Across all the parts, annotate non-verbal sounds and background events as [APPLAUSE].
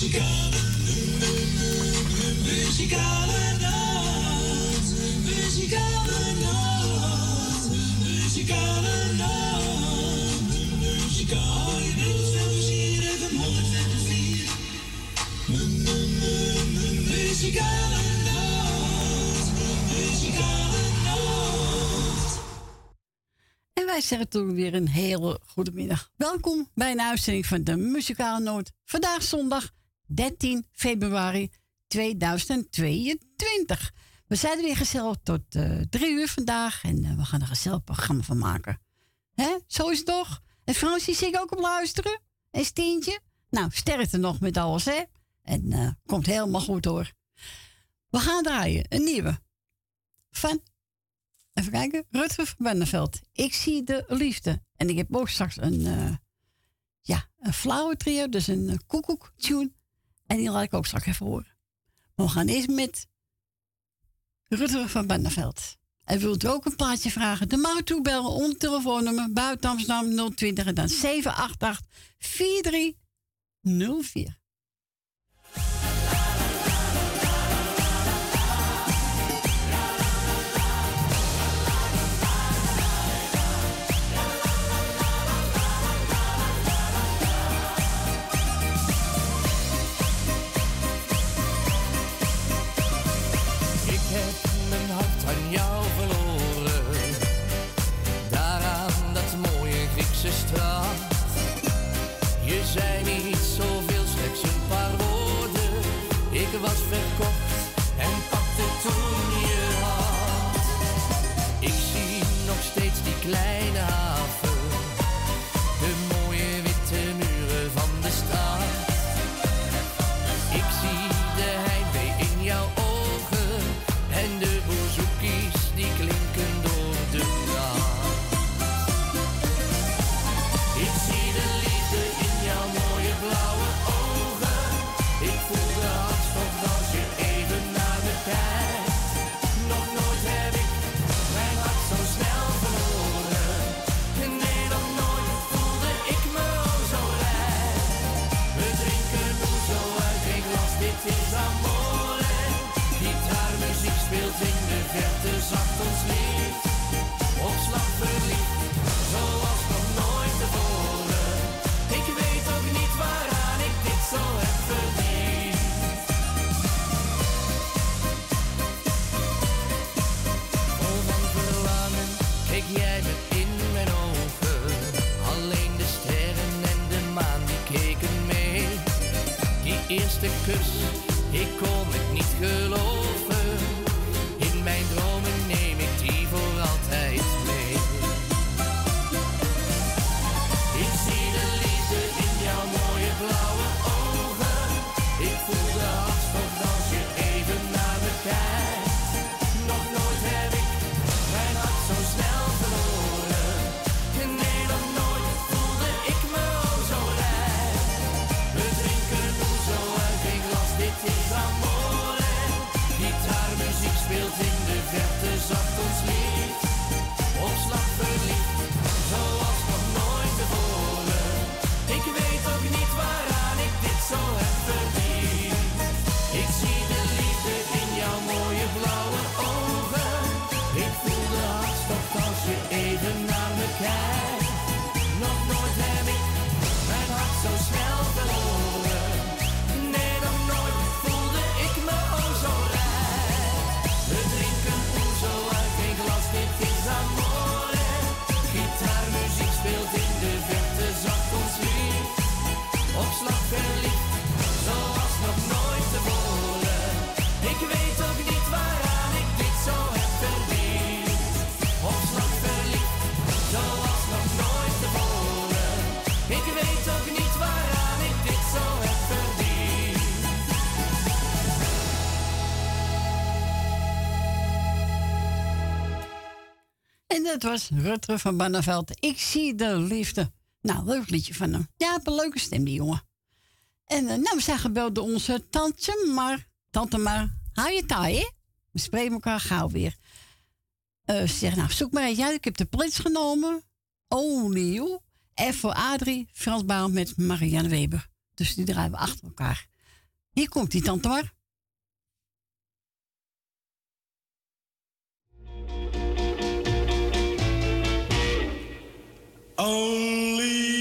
Muzikale, muzikale nacht. Muzikale nacht. Muzikale nacht. Muzikale Muzikale nacht. Muzikale nacht. En wij zeggen toen weer een hele goede middag. Welkom bij een uitzending van de Muzikale Noord. Vandaag zondag 13 februari 2022. We zijn er weer gezellig tot eh, drie uur vandaag. En eh, we gaan er een gezellig programma van maken. Hè? Zo is het toch? En Fransje zit ook op luisteren. En Stientje. Nou, sterkte nog met alles, hè? En eh, komt helemaal goed hoor. We gaan draaien. Een nieuwe. Van, even kijken, Rutger van Benneveld. Ik zie de liefde. En ik heb ook straks een, ja, een flauwe trio. Dus een koekoek tune. En die laat ik ook straks even horen. We gaan eerst met Rutger van Benneveld. En wilt u ook een plaatje vragen? Mag u toebellen onder telefoonnummer buiten Amsterdam 020 en dan 788 4304. Ik was eerste kus, ik kon het niet geloven. Dat was Rutger van Banneveld. Ik zie de liefde. Nou, leuk liedje van hem. Ja, een leuke stem, die jongen. En eh, nou, we zijn gebeld door onze tante maar. Tante maar, hou je taai, hè? We spreken elkaar gauw weer. Eh, ze zegt, nou, zoek maar eens uit. Ik heb de plits genomen. Oh, nieuw. F voor Adrie, Frans met Marianne Weber. Dus die draaien we achter elkaar. Hier komt die tante maar. Only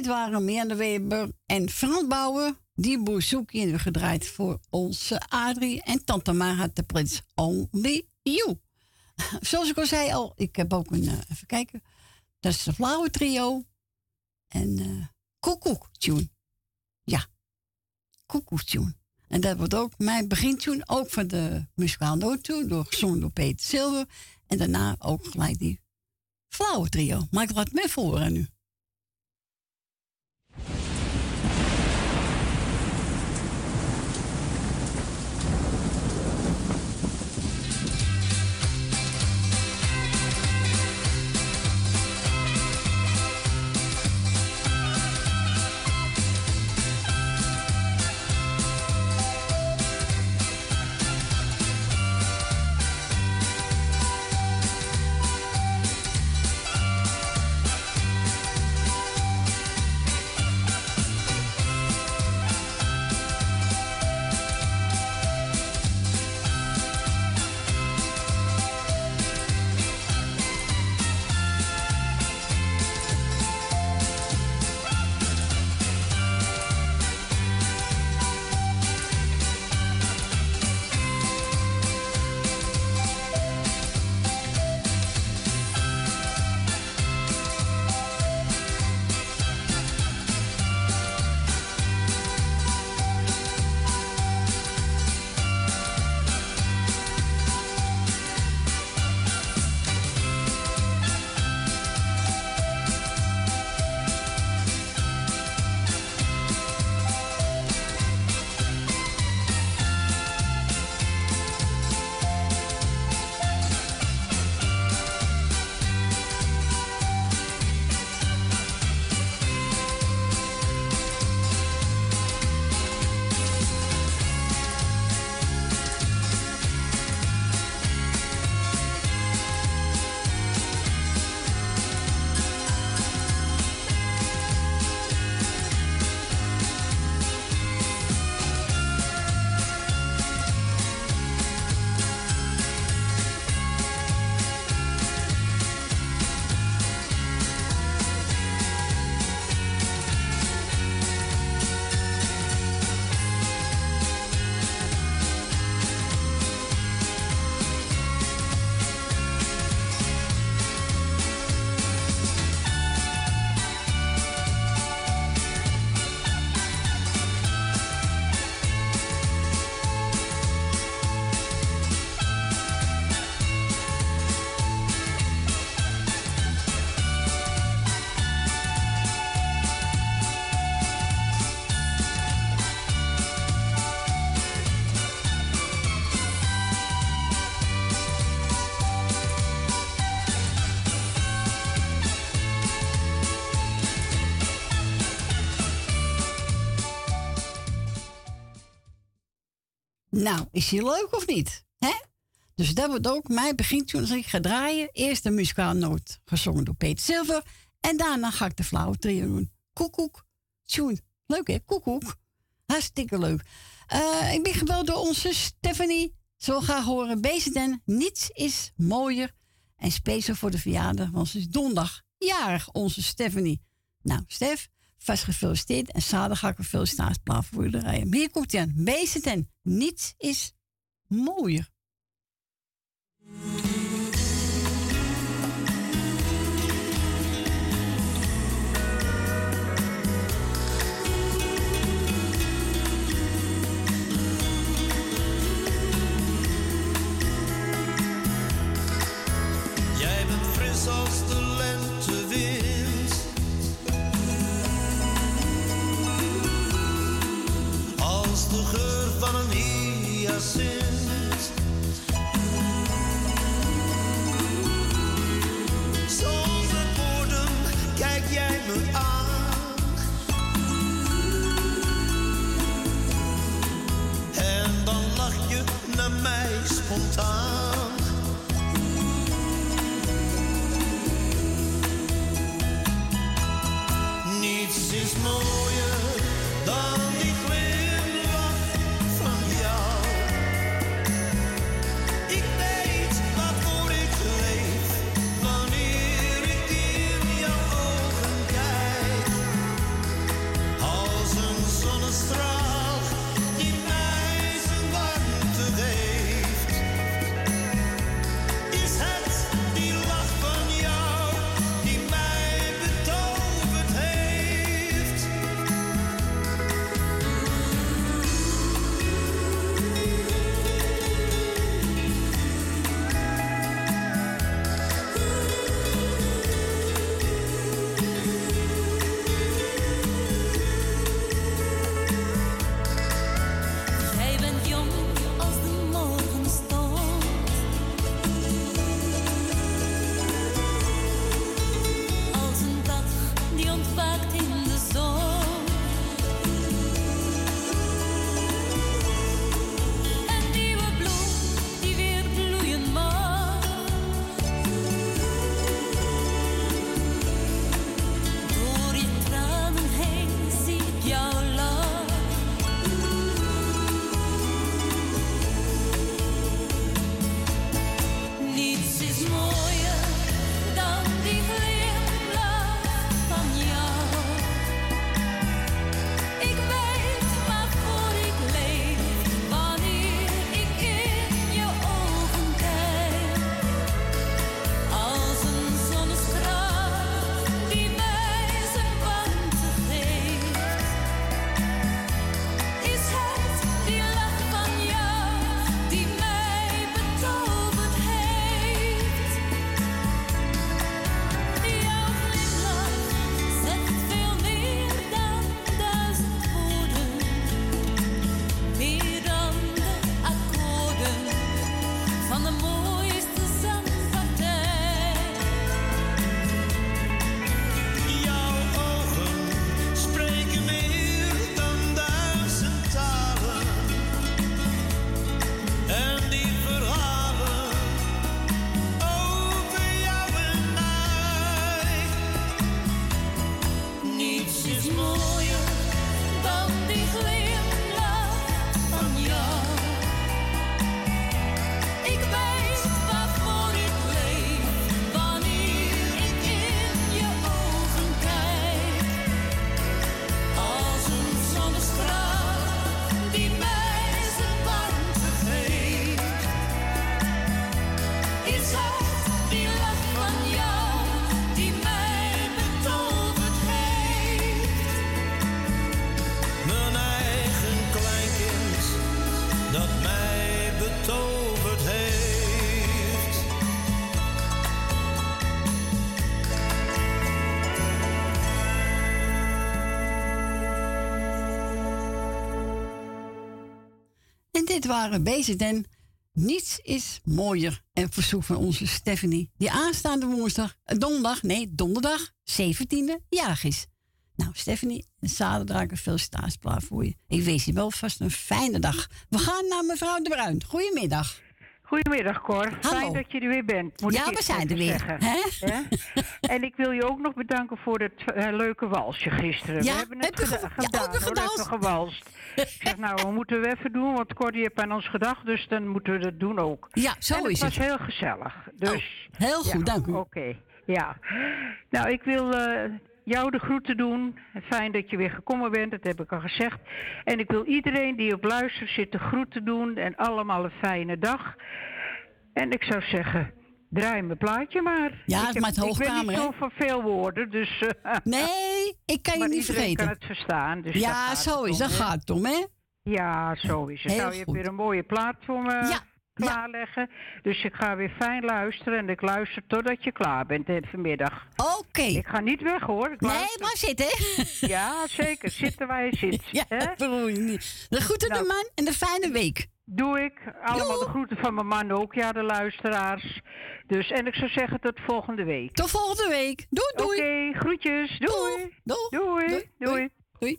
dit waren Meerne Weber en Frans Bouwer. Die bouzouki hebben gedraaid voor onze Adrie. En Tante Ma had de prins Only You. Zoals ik al zei al, ik heb ook een, eh, even kijken. Dat is de Flauwe Trio. En eh Koekoek Tune. Ja, Koekoek Tune. En dat wordt ook mijn begintune, ook van de muzikaal noot toe, door gezongen door Peter Silver. En daarna ook gelijk die Flauwe Trio. Maar ik laat me voor nu. Is die leuk of niet? Dus dat wordt ook mijn begintune als ik ga draaien. Eerst de muzikaal noot gezongen door Peter Silver. En daarna ga ik de flauwe trio doen. Koekoek, tune. Leuk hè, koekoek. Hartstikke leuk. Eh, ik ben gebeld door onze Stephanie. Wil graag horen. BZN, niets is mooier. En speciaal voor de verjaardag, want ze is donderdag jarig, onze Stephanie. Nou, Stef, vast gefeliciteerd. En zaterdag ga ik een draaien. Maar hier komt hij aan. BZN, niets is mooier. Waren Bezig en Niets is mooier. En verzoek van onze Stephanie, die aanstaande woensdag, eh, donderdag, nee, donderdag, 17e, jarig is. Nou, Stephanie, zaterdag een felicitatiesplaat voor je. Ik wens je wel vast een fijne dag. We gaan naar mevrouw De Bruin. Goedemiddag. Goedemiddag Cor, fijn dat je er weer bent. Moet Ja, ik we zijn er weer? Ja? En ik wil je ook nog bedanken voor het eh, leuke walsje gisteren. Ja, we hebben het geda- ja, gedaan, hebben we even gewalst. ik zeg nou, we moeten we even doen, want Cor die heeft aan ons gedacht, dus dan moeten we dat doen ook. Ja, zo en het is was het. heel gezellig. Dus, Oh, heel goed, dank u. Oké, ja. Nou, ik wil eh, jou de groeten doen. Fijn dat je weer gekomen bent, dat heb ik al gezegd. En ik wil iedereen die op luister zit de groeten doen en allemaal een fijne dag. En ik zou zeggen, draai mijn plaatje maar. Ja, ik het maakt Ik ben hoogkamer, niet zo van veel woorden, dus... eh, [LAUGHS] Nee, ik kan je maar niet vergeten. kan het verstaan. Dus ja, zo is dat gaat het om, hè? Ja, zo is het. Heel nou, je hebt weer een mooie plaat voor me klaarleggen. Dus ik ga weer fijn luisteren en ik luister totdat je klaar bent vanmiddag. Oké. Ik ga niet weg hoor. Ik Nee, luister. maar zitten. [LAUGHS] Ja, zeker. Zitten waar je zit. Ja, je niet. De groeten Nou. de man en een fijne week. Doe ik. Allemaal de groeten van mijn man ook, ja, de luisteraars. Dus, en ik zou zeggen tot volgende week. Tot volgende week. Doei, doei. Oké, groetjes. Doei. Doei. Doei. Doei. Doei.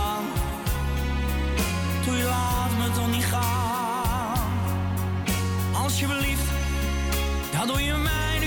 Laat me toch niet gaan. Alsjeblieft, doe je mij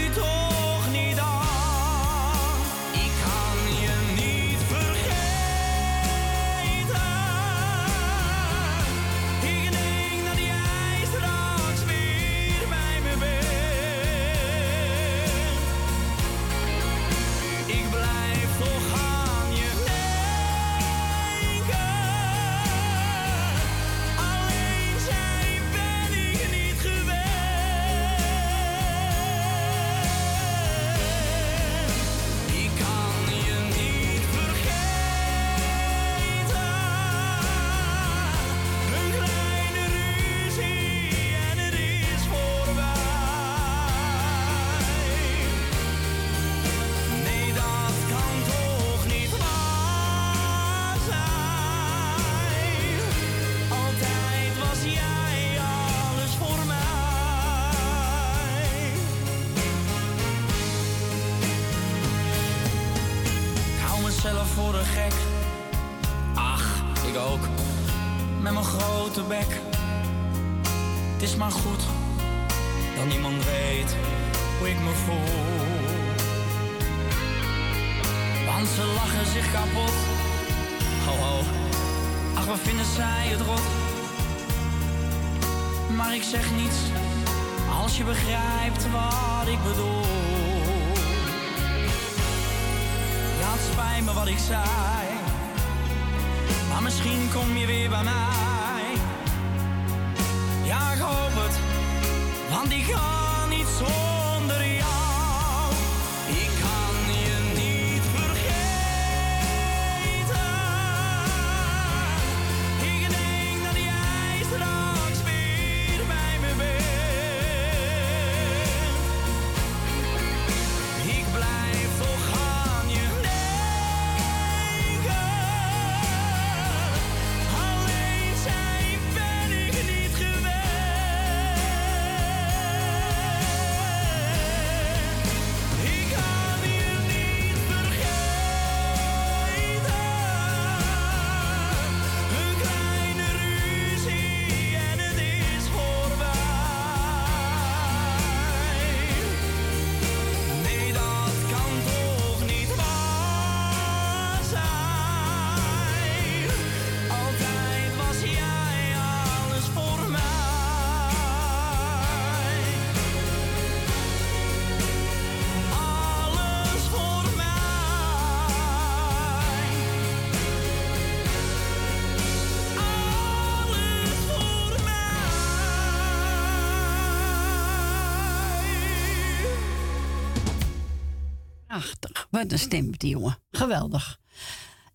Wat een stem heeft die jongen. Geweldig.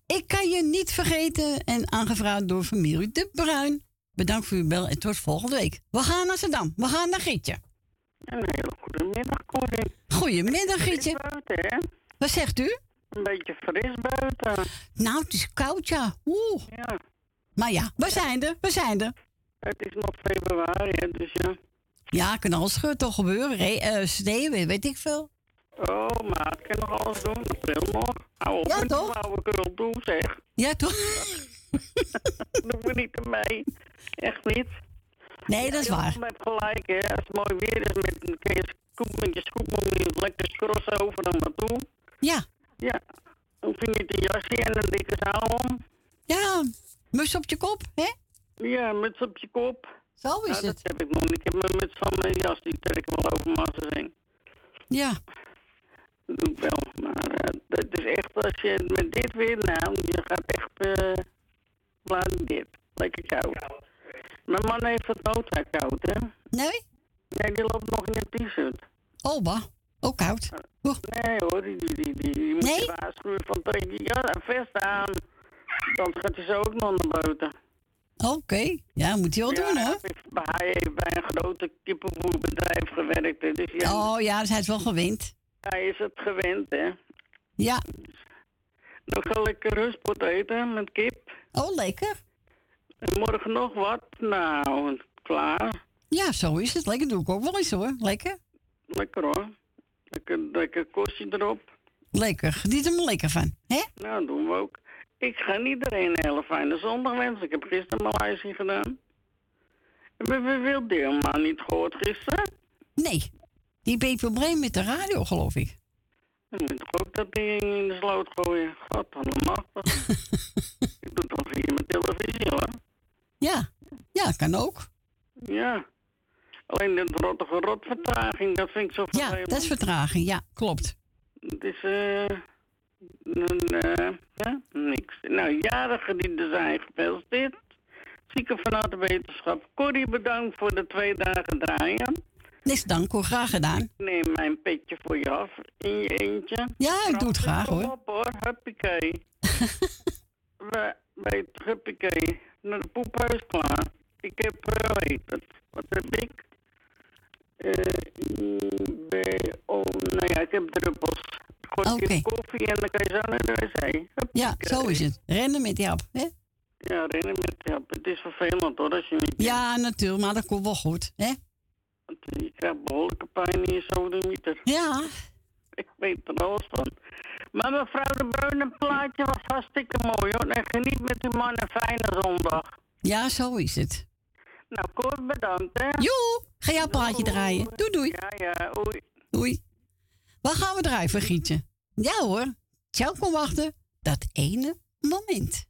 Ik kan je niet vergeten en aangevraagd door familie De Bruin. Bedankt voor uw bel en tot volgende week. We gaan naar Zandam. We gaan naar Gietje. Een hele goede middag, Corrie. Goedemiddag, Gietje. Buiten, hè? Wat zegt u? Een beetje fris buiten. Nou, het is koud, ja. Oeh. Ja, Maar ja, we zijn er. We zijn er. het is nog februari, hè, dus ja. Ja, kan alles toch gebeuren. Re eh, sneeuwen, weet ik veel. Oh, maar ik kan nog alles doen. April nog. Hou op Ja, met toch? flauwekul toe, zeg. Ja, toch? [LAUGHS] Doe me niet mee. Echt niet. Nee, dat is waar. Je hebt gelijk, hè. Als het mooi weer is met een keer scoop met je scoop, lekker crossen over maar toe. Ja. Ja. Dan vind je een jasje en een dikke zaal om. Ja, mus op je kop, hè? Ja, muts op je kop. Zo is Nou, het. dat heb ik nog niet. Ik heb mijn muts van mijn jas, die trek ik wel over mijn heen. Ja. Dat doe ik wel. Maar eh, het is echt, als je met dit weer, nou, je gaat echt, eh laat dit. Lekker koud. Mijn man heeft het nota koud, hè? Nee? Nee, die loopt nog in een t-shirt. Oh, bah. Ook koud. Oeh. Nee hoor, die, die, die, die, die moet Nee? je waarschuwen van trek je en vest aan. Dan gaat hij zo ook nog naar buiten. Oké. Ja, moet hij wel doen, Ja, hoor. hij- heeft bij een grote kippenvoerbedrijf gewerkt, hè, dus ja, Oh ja, dus hij is wel gewend. Hij is het gewend, hè. Ja. Nog een lekker rustpot eten met kip. Oh, lekker. En morgen nog wat? Nou, klaar. Ja, zo is het. Lekker doe ik ook wel eens, hoor. Lekker. Lekker hoor. Lekker, lekker kostje erop. Lekker. Geniet er maar lekker van. Hè? Nou, doen we ook. Ik ga iedereen een hele fijne zondag wensen. Ik heb gisteren Maleisië gedaan. Hebben we Wil Deelman niet gehoord gisteren? Nee. Een probleem met de radio, geloof ik. Moet ik ook dat ding in de sloot gooien. God, allemachtig. [LAUGHS] ik doe toch hier mijn televisie hoor. Ja. Ja, kan ook. Ja. Alleen de rottige rotvertraging, dat vind ik zo Ja, vervelend. dat is vertraging. Ja, klopt. Het is, eh... een, eh, ja, niks. Nou, jarigen die er zijn, gefeliciteerd. Zieken vanuit de wetenschap. Corrie, bedankt voor de twee dagen draaien. Niks dank hoor. Graag gedaan. Ik neem mijn petje voor je af in je eentje. Ja, ik doe het graag kom hoor. op hoor, huppakee. [LAUGHS] Bij het huppakee, naar de poephuis klaar. Ik heb, heet het, wat heb ik? Eh, B, O, nou ja, ik heb druppels. Gooi koffie en dan kan je zo naar de wc. Ja, zo is het. Rennen met die hap. Hè? Ja, rennen met, ja, het is vervelend hoor, als je niet... Ja, natuurlijk. Maar dat komt wel goed. Hè? Behoorlijke pijn in je sodemieter. Ja. Ik weet er alles van. Maar mevrouw de Bruin, een plaatje was hartstikke mooi hoor. En geniet met uw man een fijne zondag. Ja, zo is het. Nou, Cor, bedankt hè. Joe, ga jouw plaatje draaien. Doei, doei. Ja, ja, oei. Doei. Waar gaan we draaien, Vergietje? Ja hoor. Ciao, kom wachten. Dat ene moment.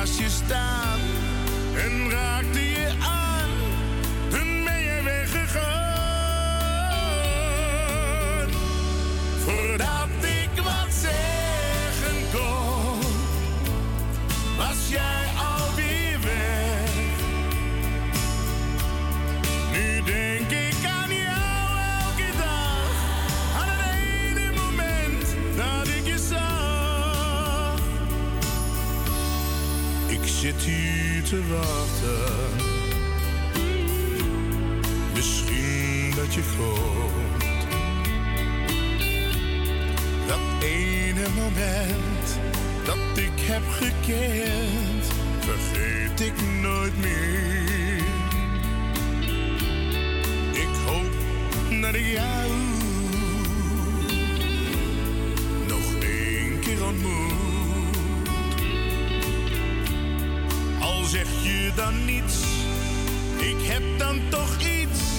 Naast je staan en raakte je aan. Toen ben je weggegaan. Voordat te. Misschien dat je komt. Dat ene moment dat ik heb gekend, vergeet ik nooit meer. Ik hoop dat ik jou dan niets, ik heb dan toch iets.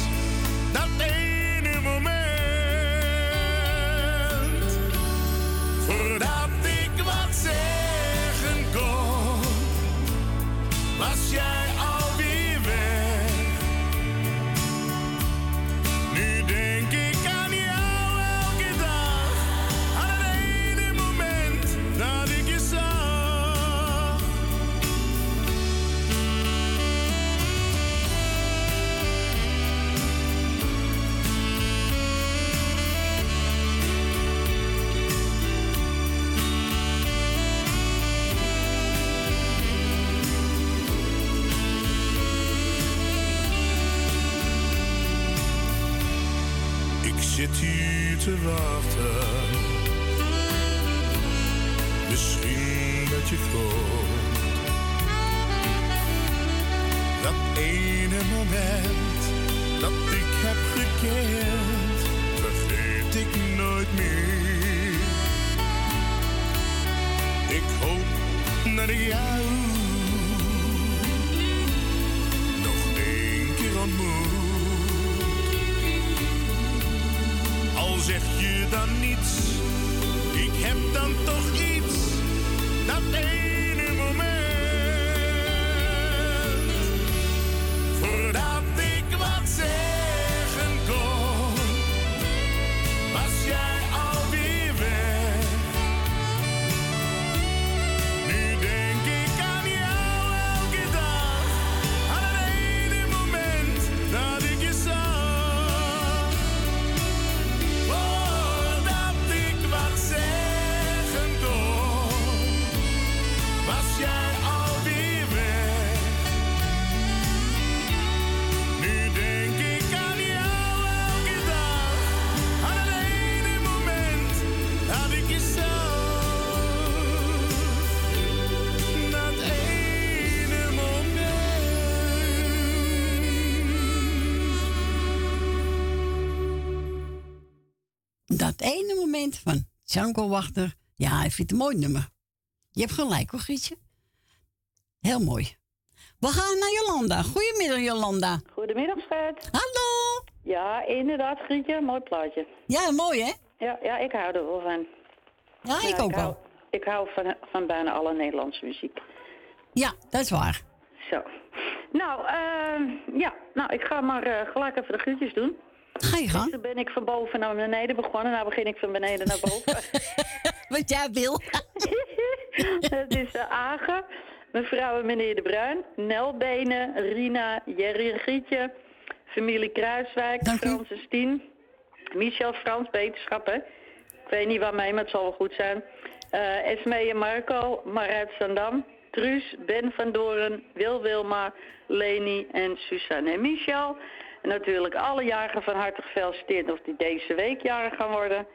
Van Django Wachter. Ja, ik vind het een mooi nummer. Je hebt gelijk hoor, Grietje. Heel mooi. We gaan naar Jolanda. Goedemiddag, Jolanda. Goedemiddag, schat. Hallo. Ja, inderdaad, Grietje. Mooi plaatje. Ja, mooi hè? Ja, ja ik hou er wel van. Ja, ik ook hou, wel. Ik hou van, van bijna alle Nederlandse muziek. Ja, dat is waar. Zo. Nou, ehm, ja. Nou, ik ga maar eh, gelijk even de groetjes doen. Ga je gang. Toen ben ik van boven naar beneden begonnen. Nou begin ik van beneden naar boven. [LAUGHS] Wat jij wil. [LAUGHS] Het is uh, Agen, mevrouw en meneer De Bruin, Nelbenen, Rina, Jerry en Gietje, familie Kruiswijk. Frans en Stien, Michel Frans, beterschap hè. Ik weet niet waarmee, maar het zal wel goed zijn. Eh Esmee en Marco, Marit Sandam, Truus, Ben van Doren, Wil Wilma, Leni en Suzanne en Michel. En natuurlijk alle jarigen van harte gefeliciteerd of die deze week jarig gaan worden.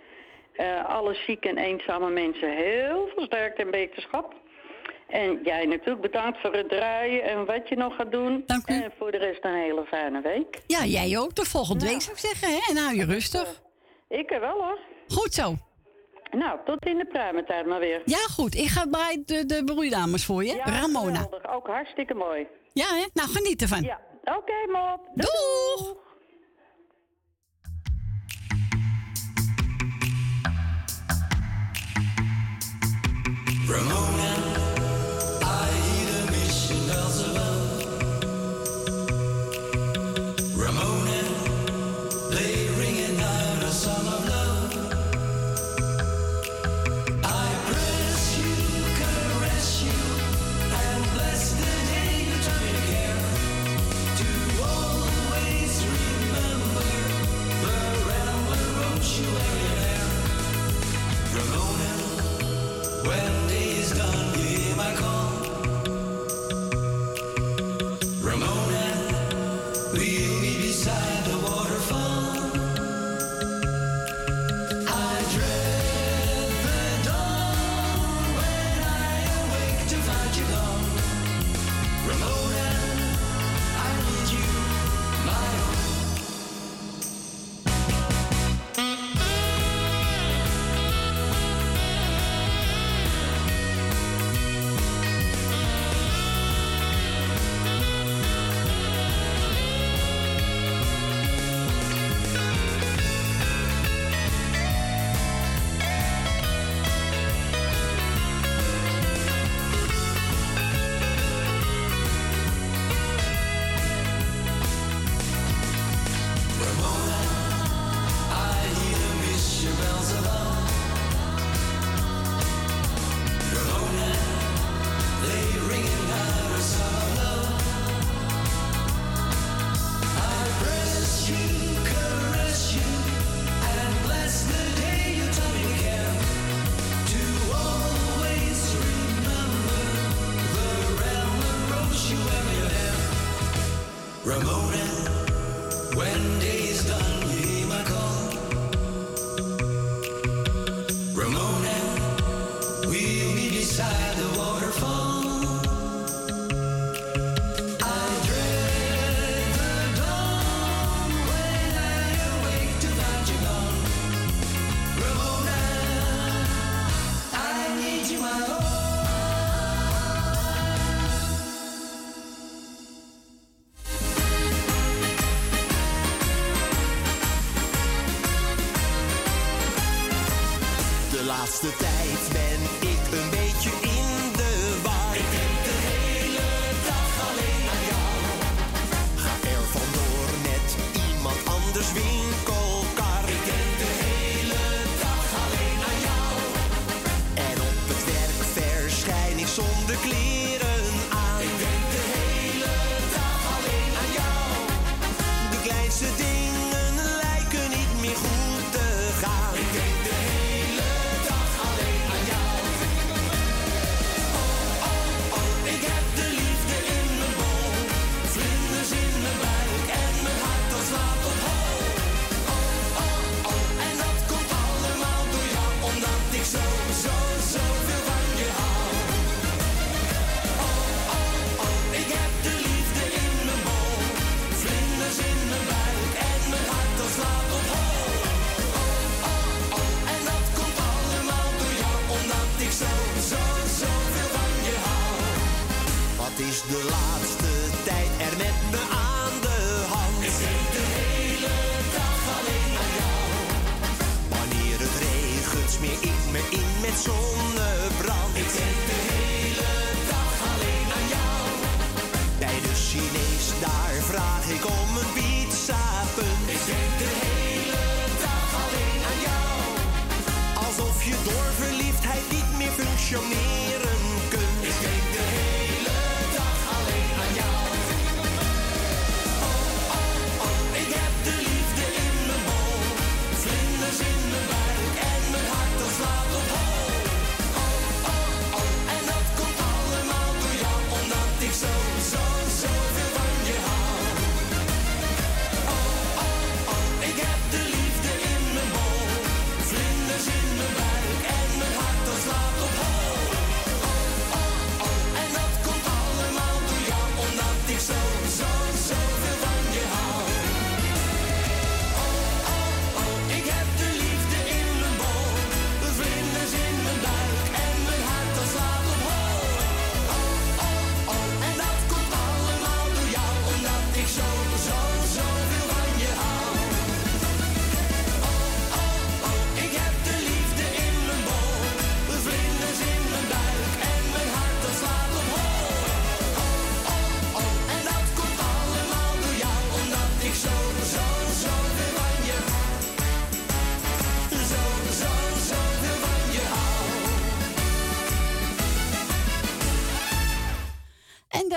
Eh, alle zieke en eenzame mensen heel veel sterkte en beterschap. En jij natuurlijk bedankt voor het draaien en wat je nog gaat doen. Dank u. En voor de rest een hele fijne week. Ja, jij ook. De volgende Nou. week zou ik zeggen. Hè? En hou je rustig. Ik er wel hoor. Goed zo. Nou, tot in de pruimentijd maar weer. Ja, goed. Ik ga bij de, de broeidames voor je. Ja, Ramona. geweldig. Ook hartstikke mooi. Ja, hè? Nou, geniet ervan. Ja, oké mop. Doeg! Ramona,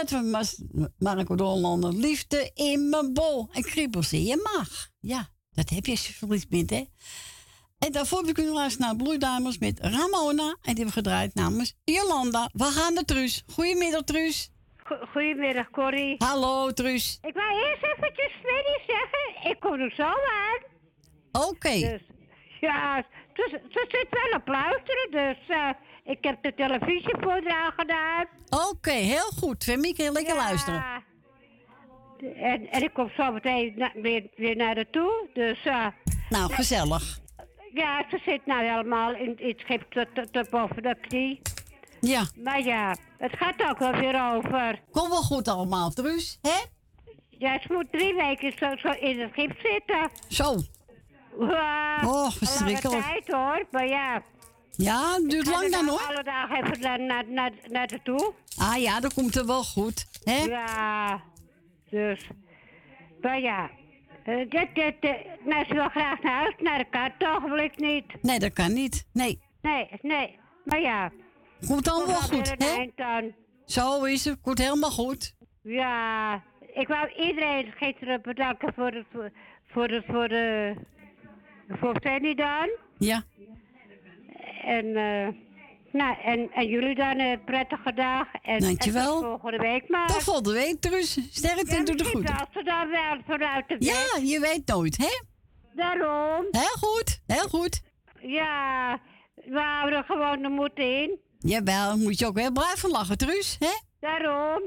Dat was Marco. Liefde in mijn bol. En kriebels in je maag. Ja, dat heb je als je verliefd bent, hè. En daarvoor heb ik kunnen luisteren naar Bloeidames met Ramona. En die hebben we gedraaid namens Jolanda. We gaan naar Truus. Goedemiddag, Truus. Goedemiddag, Corrie. Hallo, Truus. Ik wou eerst eventjes Freddy zeggen. Ik kom er zo aan. Oké. Dus, ja, ze, ze zit wel op luisteren, dus eh, ik heb de televisie voor gedaan. Oké, heel goed. Je lekker luisteren. En, en ik kom zo meteen na- weer, weer naar haar toe, dus... eh, Nou, gezellig. ja, ze zit nou helemaal in, in het schip tot, tot, tot boven de knie. Ja. Maar ja, het gaat ook wel weer over. Kom wel goed allemaal, Truus, hè? Ja, ze moet drie weken zo, zo in het schip zitten. Zo. Oh, verschrikkelijk. Tijd hoor, maar ja. Ja, het duurt lang dan, hoor. Alle dagen even naar, naar, naar, naar de toe. Ah ja, dat komt er wel goed, hè? Ja, dus. Maar ja. eh, dit, dit, nou, ze wil graag naar huis, naar de kan toch ogenblik niet. Nee, dat kan niet. Nee. Nee, nee. Maar ja. Komt dan wel goed, hè? aan. Zo is het. Komt helemaal goed. Ja, ik wou iedereen gisteren bedanken voor het, voor, voor voor de, voor Fanny dan. Ja. En, eh, nou, en, en jullie dan een prettige dag. En, Dankjewel. En tot volgende week maar. Tot volgende week, Truus. Sterkte en doe de Misschien goed. belt ze dan wel vanuit de Ja, bed. je weet nooit, hè? Daarom. Heel goed, heel goed. Ja, we houden gewoon de moed in. Jawel, moet je ook weer blijven lachen, Truus, hè? Daarom.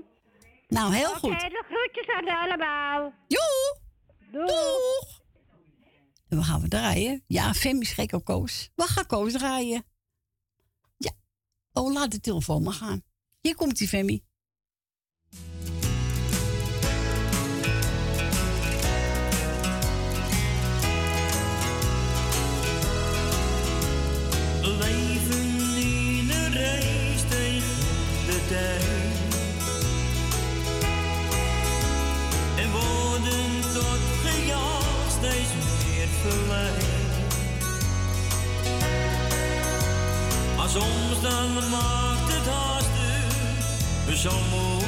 Nou, heel Oké, goed. de groetjes aan allemaal. Joe! Doeg! Doeg! En we gaan we draaien. Ja, Fem is gek op Koos. We gaan Koos draaien. Oh, laat de telefoon maar gaan. Hier komt die Femi. We leven in een race tegen de tijd. Dan maakt het haast zo moe.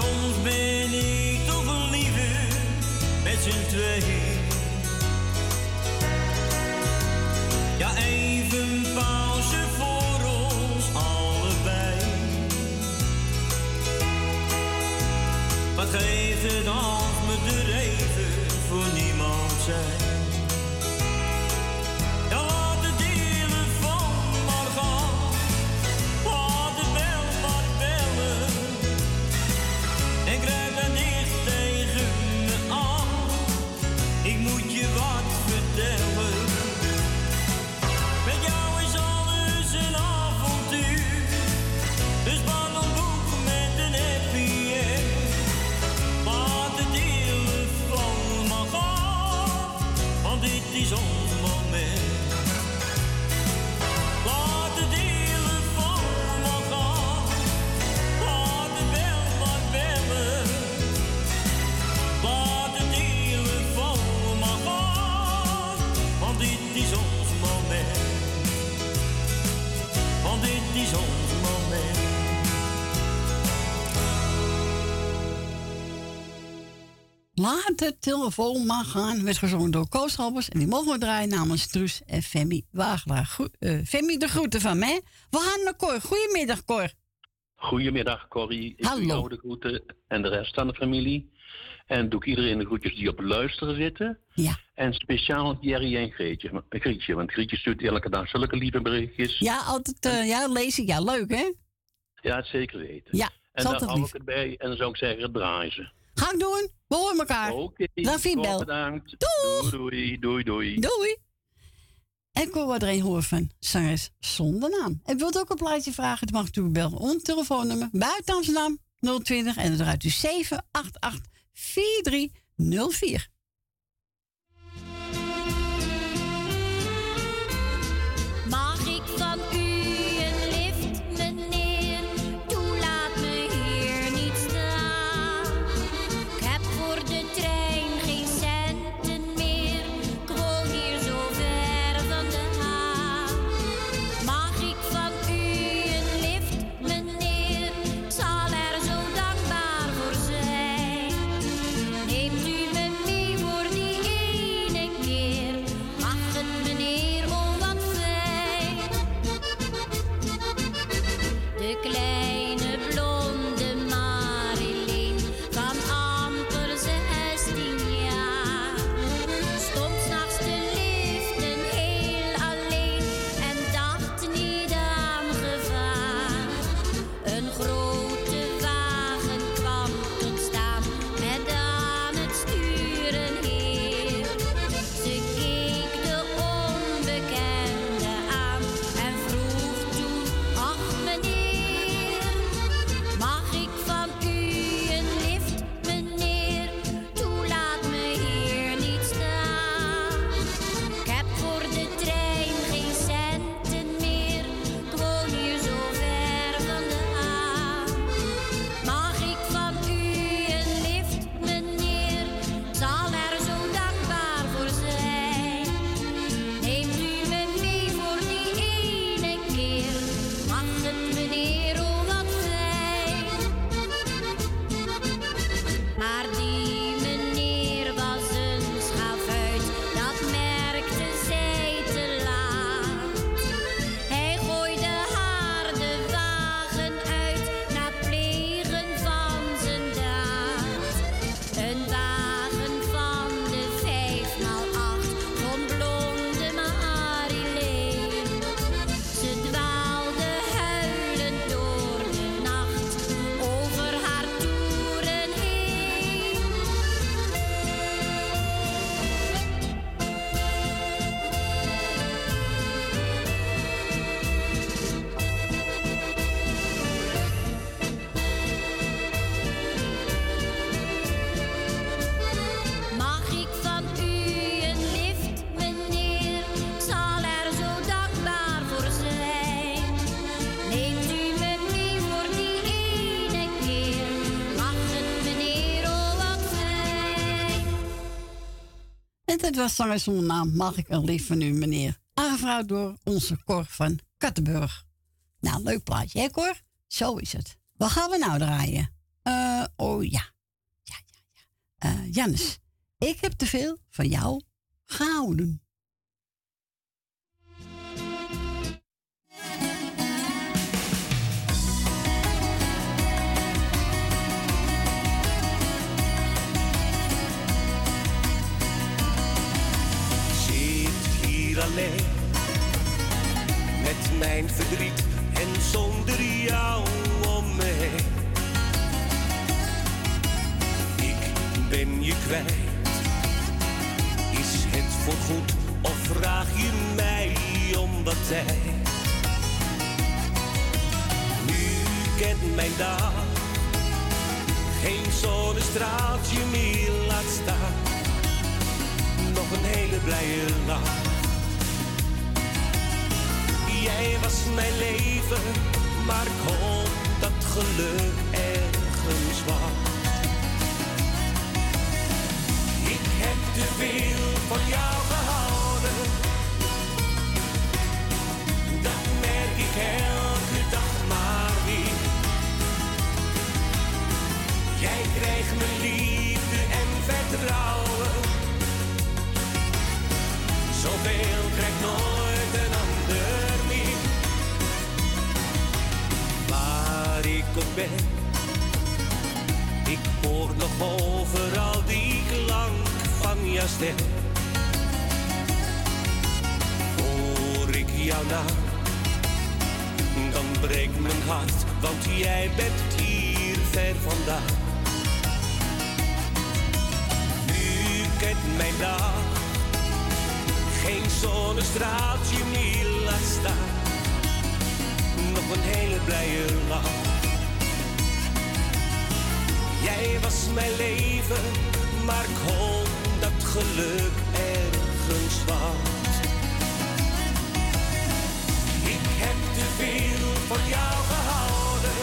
Soms ben ik toch liever met z'n tweeën. Ja, even pauze voor ons allebei. Wat geeft het als De telefoon maar gaan. Werd gezongen door Koos Halbers. En die mogen we draaien namens Truus en Femi Wagelaar. Goe- eh, Femi, de groeten van mij. We gaan naar Cor. Goedemiddag, Cor. Goedemiddag Corrie. Ik Hallo. doe jou de groeten en de rest van de familie. En doe ik iedereen de groetjes die op luisteren zitten. Ja. En speciaal Jerry en Greetje. Grietje, want Grietje stuurt elke dag zulke lieve berichtjes. Ja, altijd eh, ja, lezen. Ja, leuk hè? Ja, het zeker weten. Ja, En altijd hou ik het bij. En dan zou ik zeggen, draai ze. Ga ik doen. We horen elkaar. Oké. Bel. Bedankt. Doeg. Doei, doei, doei. Doei. En Cor wat er een horen van zangeres zonder naam. En wilt ook een plaatje vragen, dan mag natuurlijk bellen. Ons telefoonnummer buiten Amsterdam 020 en dan draait u 788 4304. Was zanger zonder naam. Mag ik een lief van u, meneer? Aangevraagd door onze Cor van Kattenburg. Nou, leuk plaatje, hè Cor? Zo is het. Wat gaan we nou draaien? Eh, oh ja. Ja, ja, ja. Eh, Jannes, ik heb te veel van jou gehouden. Alleen met mijn verdriet en zonder jou om me. Ik ben je kwijt. Is het voorgoed of vraag je mij om wat tijd? Nu kent mijn dag geen zonnestraaltje meer laat staan nog een hele blije lach. Jij was mijn leven, maar ik hoop dat geluk ergens wacht. Ik heb te veel van jou gehouden, dat merk ik elke dag maar weer. Jij krijgt mijn liefde en vertrouwen. Zoveel krijgt nooit ik hoor nog overal die klank van jouw stem. Hoor ik jouw naam, dan breekt mijn hart, want jij bent hier ver vandaan. Nu kent mijn dag geen zonnestraaltje meer laat staan. Nog een hele blije lach. Jij was mijn leven, maar ik hoop dat geluk ergens wacht. Ik heb te veel van jou gehouden.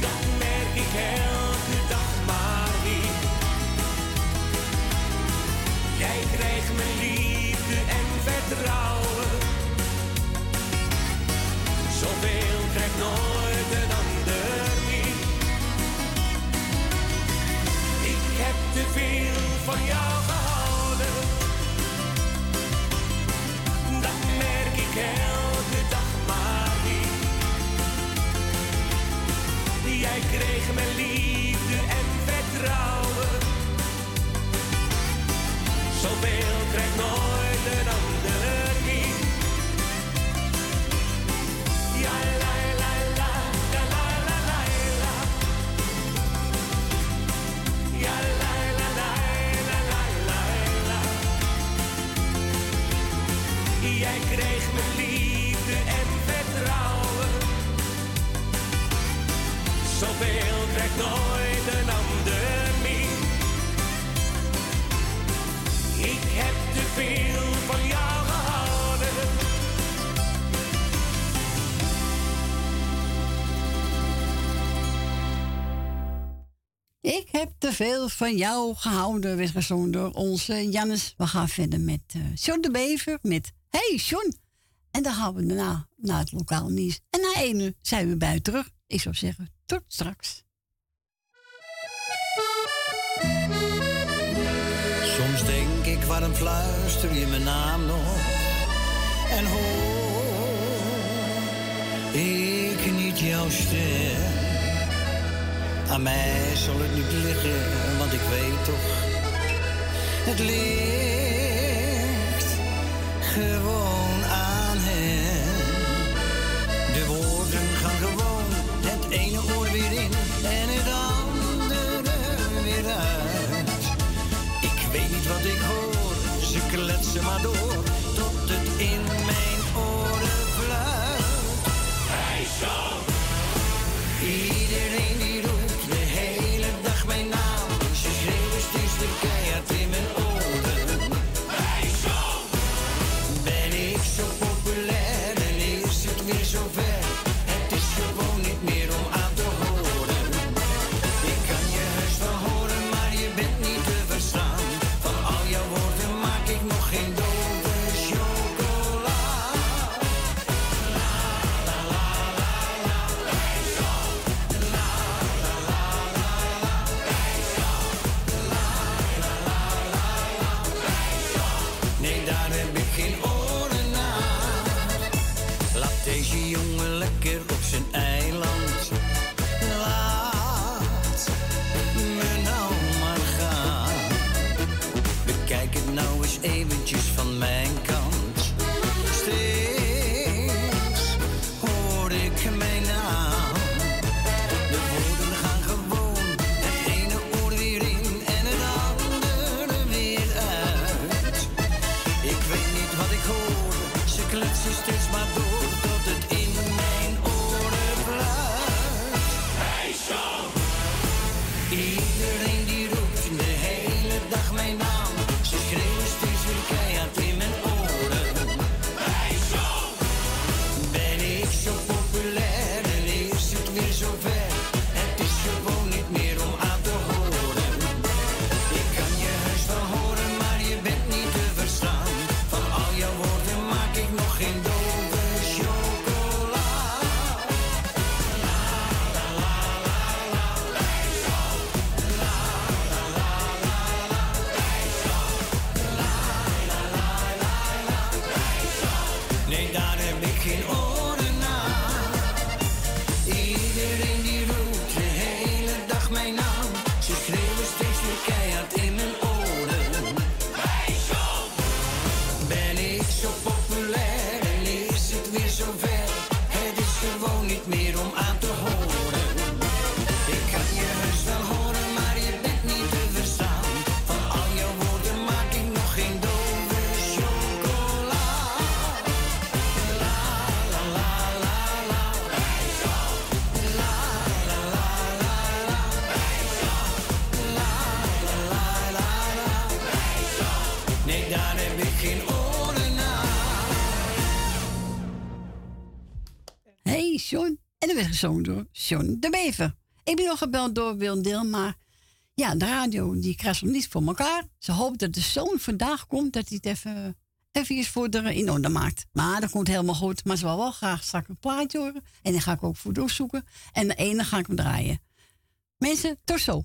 Dat merk ik elke dag maar weer. Jij krijgt mijn liefde en vertrouwen. Zoveel krijgt nooit een ander Zoveel krijgt nooit een ander meer. Ik heb te veel van jou gehouden. Ik heb te veel van jou gehouden, werd gezongen door onze Jannes. We gaan verder met John de Bever met Hey John. En dan gaan we daarna naar het lokaal nieuws. En na ene zijn we u terug. Ik zou zeggen, tot straks. Soms denk ik, waarom fluister je mijn naam nog? En hoor ik niet jouw stem? Aan mij zal het niet liggen, want ik weet toch, het ligt gewoon Zoon door John de Bever. Ik ben nog gebeld door Wil Deel, maar ja, de radio die krijgt hem niet voor elkaar. Ze hoopt dat de zoon vandaag komt, dat hij het even, even is voor in orde maakt. Maar dat komt helemaal goed. Maar ze wil wel graag straks een plaatje horen. En dan ga ik ook voor doorzoeken. En de ene ga ik hem draaien. Mensen, tot zo.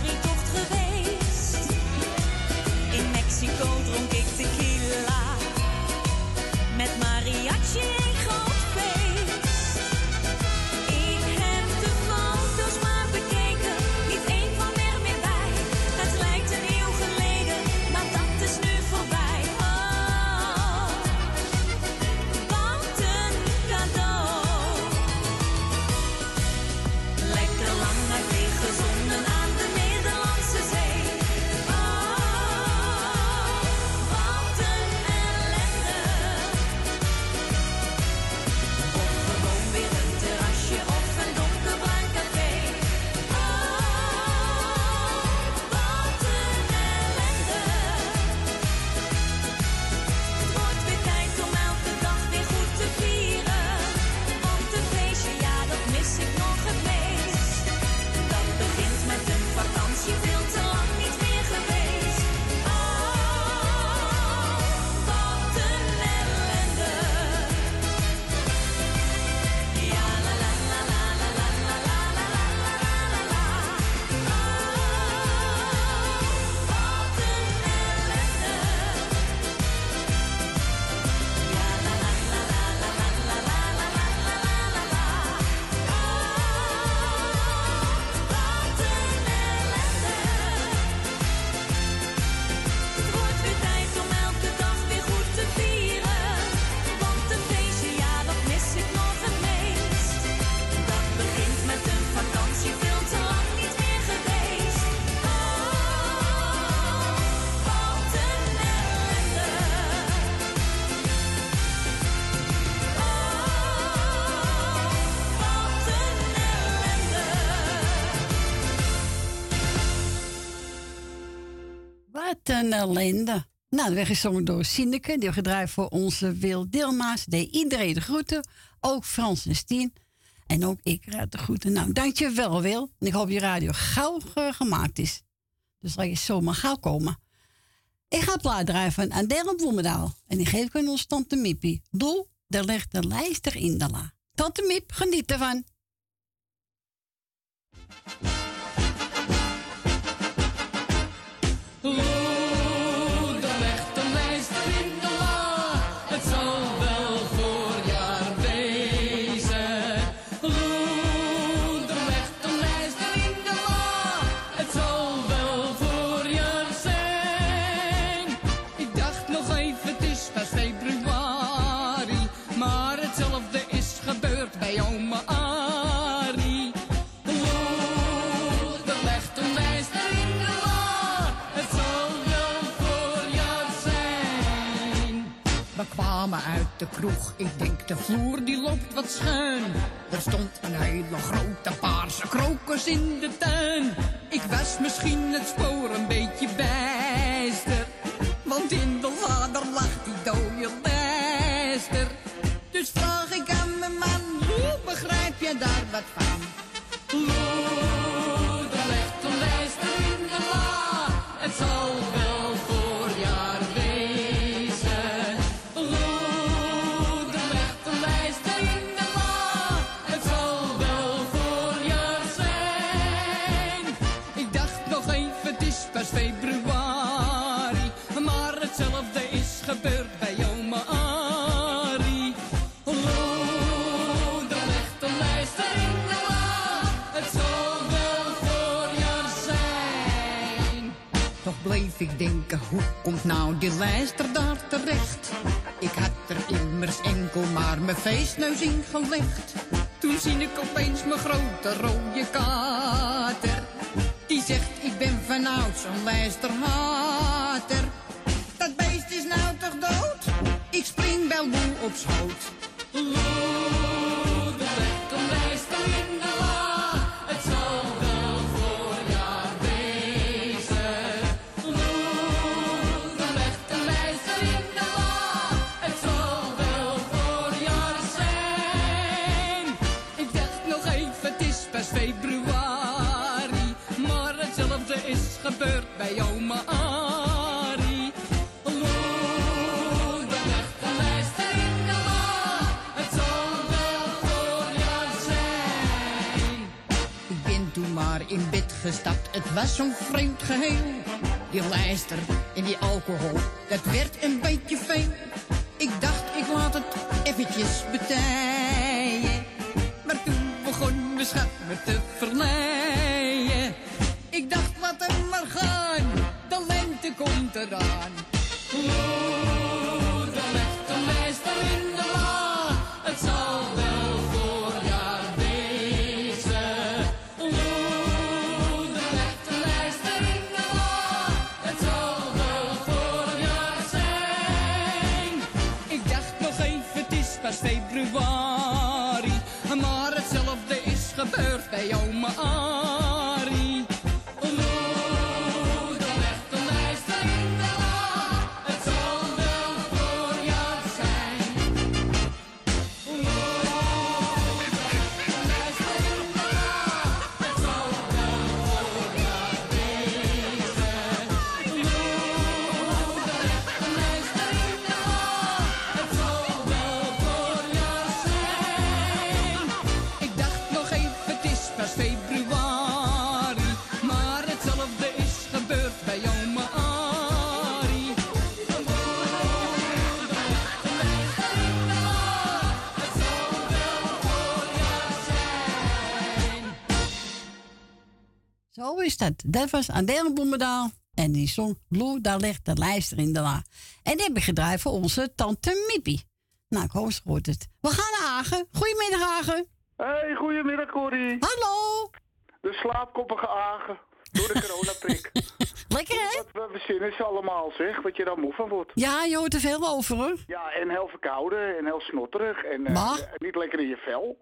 Safaritocht geweest. In Mexico dronk ik een ellende. Nou, de weg is zongen door Sineke, die gedraaid voor onze Wil Dilma's. Deed iedereen de groeten, ook Frans en Stien. En ook ik raad de groeten. Nou, dankjewel Wil. En ik hoop je radio gauw gemaakt is. Dus dat je zomaar gauw komen. Ik ga plaat draaien van Adele Bloemendaal. En die geef ik aan onze tante Mippie. Doel, daar legt de lijster in de la. Tante mip, geniet ervan. De kroeg. Ik denk de vloer die loopt wat schuin. Er stond een hele grote paarse krokus in de tuin. Ik was misschien het spoor een beetje bijster. Want in de lader lag die dode lijster. Dus vraag hoe komt nou die lijster daar terecht? Ik had er immers enkel maar mijn feestneus in gelegd. Toen zie ik opeens mijn grote rode kater. Die zegt, ik ben vanouds een lijsterhater. Dat beest is nou toch dood? Ik spring wel moe op schoot. Bed gestapt, het was zo'n vreemd geheel. Die lijster en die alcohol, dat werd een beetje veel. Ik dacht, ik laat het eventjes betijen. Maar toen begon mijn schat me te verleiden. Ik dacht, laat hem maar gaan, de lente komt eraan. Dat. Dat was Adele Bloemendaal. En die zong Lou, daar ligt de lijster in de la. En die heb ik gedraaid voor onze tante Mippie. Nou, ik hoop ze hoort het. We gaan naar Hagen. Goedemiddag, Hagen. Hey, goedemiddag Corrie. Hallo. De slaapkoppige Agen. Door de coronaprik. [LAUGHS] Lekker hè? Wat we verzinnen ze allemaal zeg, wat je daar moe van wordt. Ja, je hoort er veel over hoor. Ja, en heel verkouden en heel snotterig en eh, niet lekker in je vel.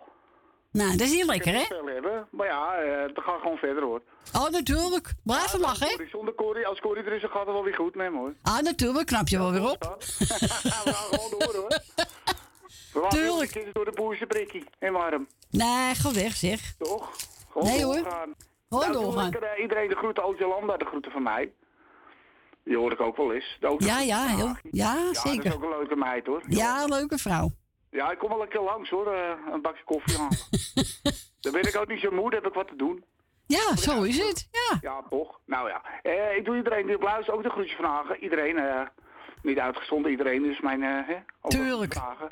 Nou, dat is niet lekker hè? Vel hebben, maar ja, eh we gaan gewoon verder hoor. Oh, natuurlijk. Blijven lachen hè? Zonder Corrie, als Corrie er is, dan gaat het wel weer goed met hem hoor. Ah, natuurlijk. Knap je wel weer op. [LAUGHS] we gaan gewoon door hoor. We Tuurlijk. door de boerse en warm. Nee, ga weg zeg. Toch? Gewoon Nee, hoor. doorgaan. Gewoon Nou, doorgaan. eh, iedereen de groeten, ook Jolanda de groeten van mij. Die hoor ik ook wel eens. De Ja, ja, heel, ja, Ja, dat is zeker. ook een leuke meid hoor. Ja, leuke vrouw. Ja, ik kom wel een keer langs hoor, eh, een bakje koffie halen. [LAUGHS] Dan ben ik ook niet zo moe, dan heb ik wat te doen. Ja, zo is het. Ja. Ja, toch? Nou ja. Eh, ik doe iedereen die op luistert ook de groetjes van Hagen. Iedereen, eh, niet uitgestonden, iedereen is mijn, eh Tuurlijk. Hagen.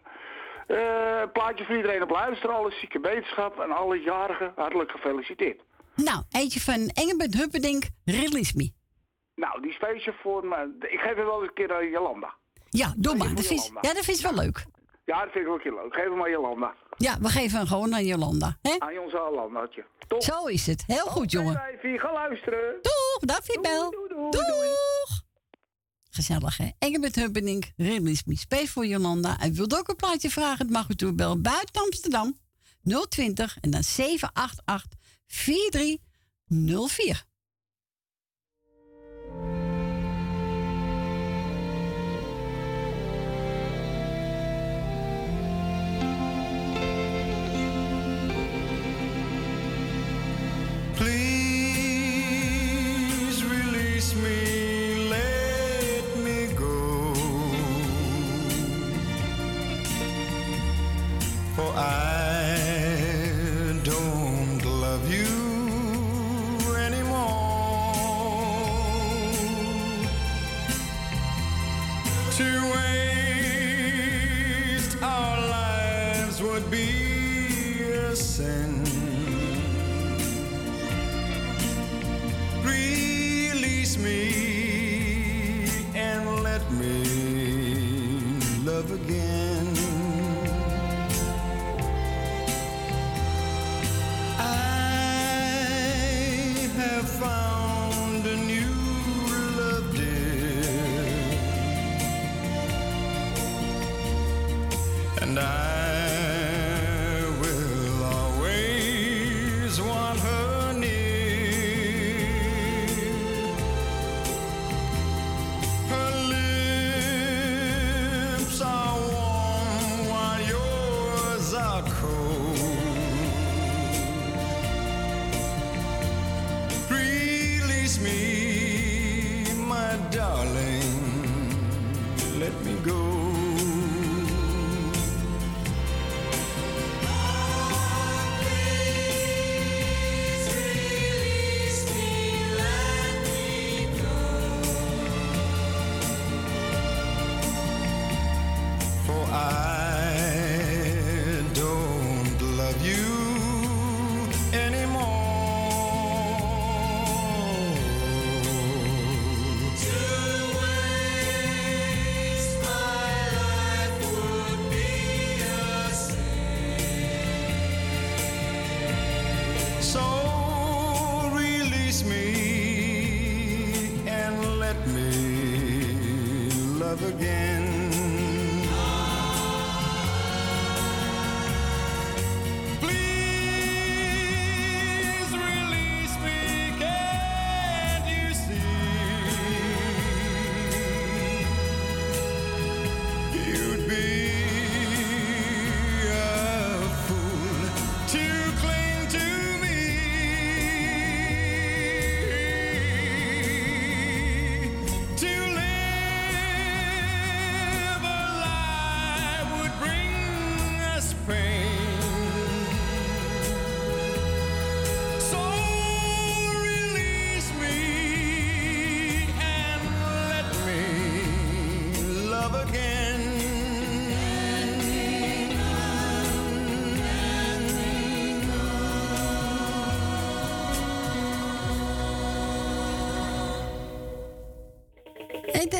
Eh, plaatje voor iedereen op luisteren, alle zieke wetenschap en alle jarigen hartelijk gefeliciteerd. Nou, eentje van Engelbert Hupperdink, Release Me. Nou, die special voor me. Ik geef hem wel eens een keer aan Jolanda. Ja, doe maar. Dat vind, ja, dat vind ik wel leuk. Ja, dat vind ik een keer leuk. Geef hem aan Jolanda. Ja, we geven hem gewoon aan Jolanda. Hè? Aan onze Jolandaatje. Toch? Zo is het. Heel goed, jongen. Even ga luisteren. Doeg, dag Fibel. Doeg. gezellig, hè? Engelbert Hubberding, Release Me Space voor Jolanda. En wilt ook een plaatje vragen? Het mag u toebellen buiten Amsterdam. 020 en dan 788 4304.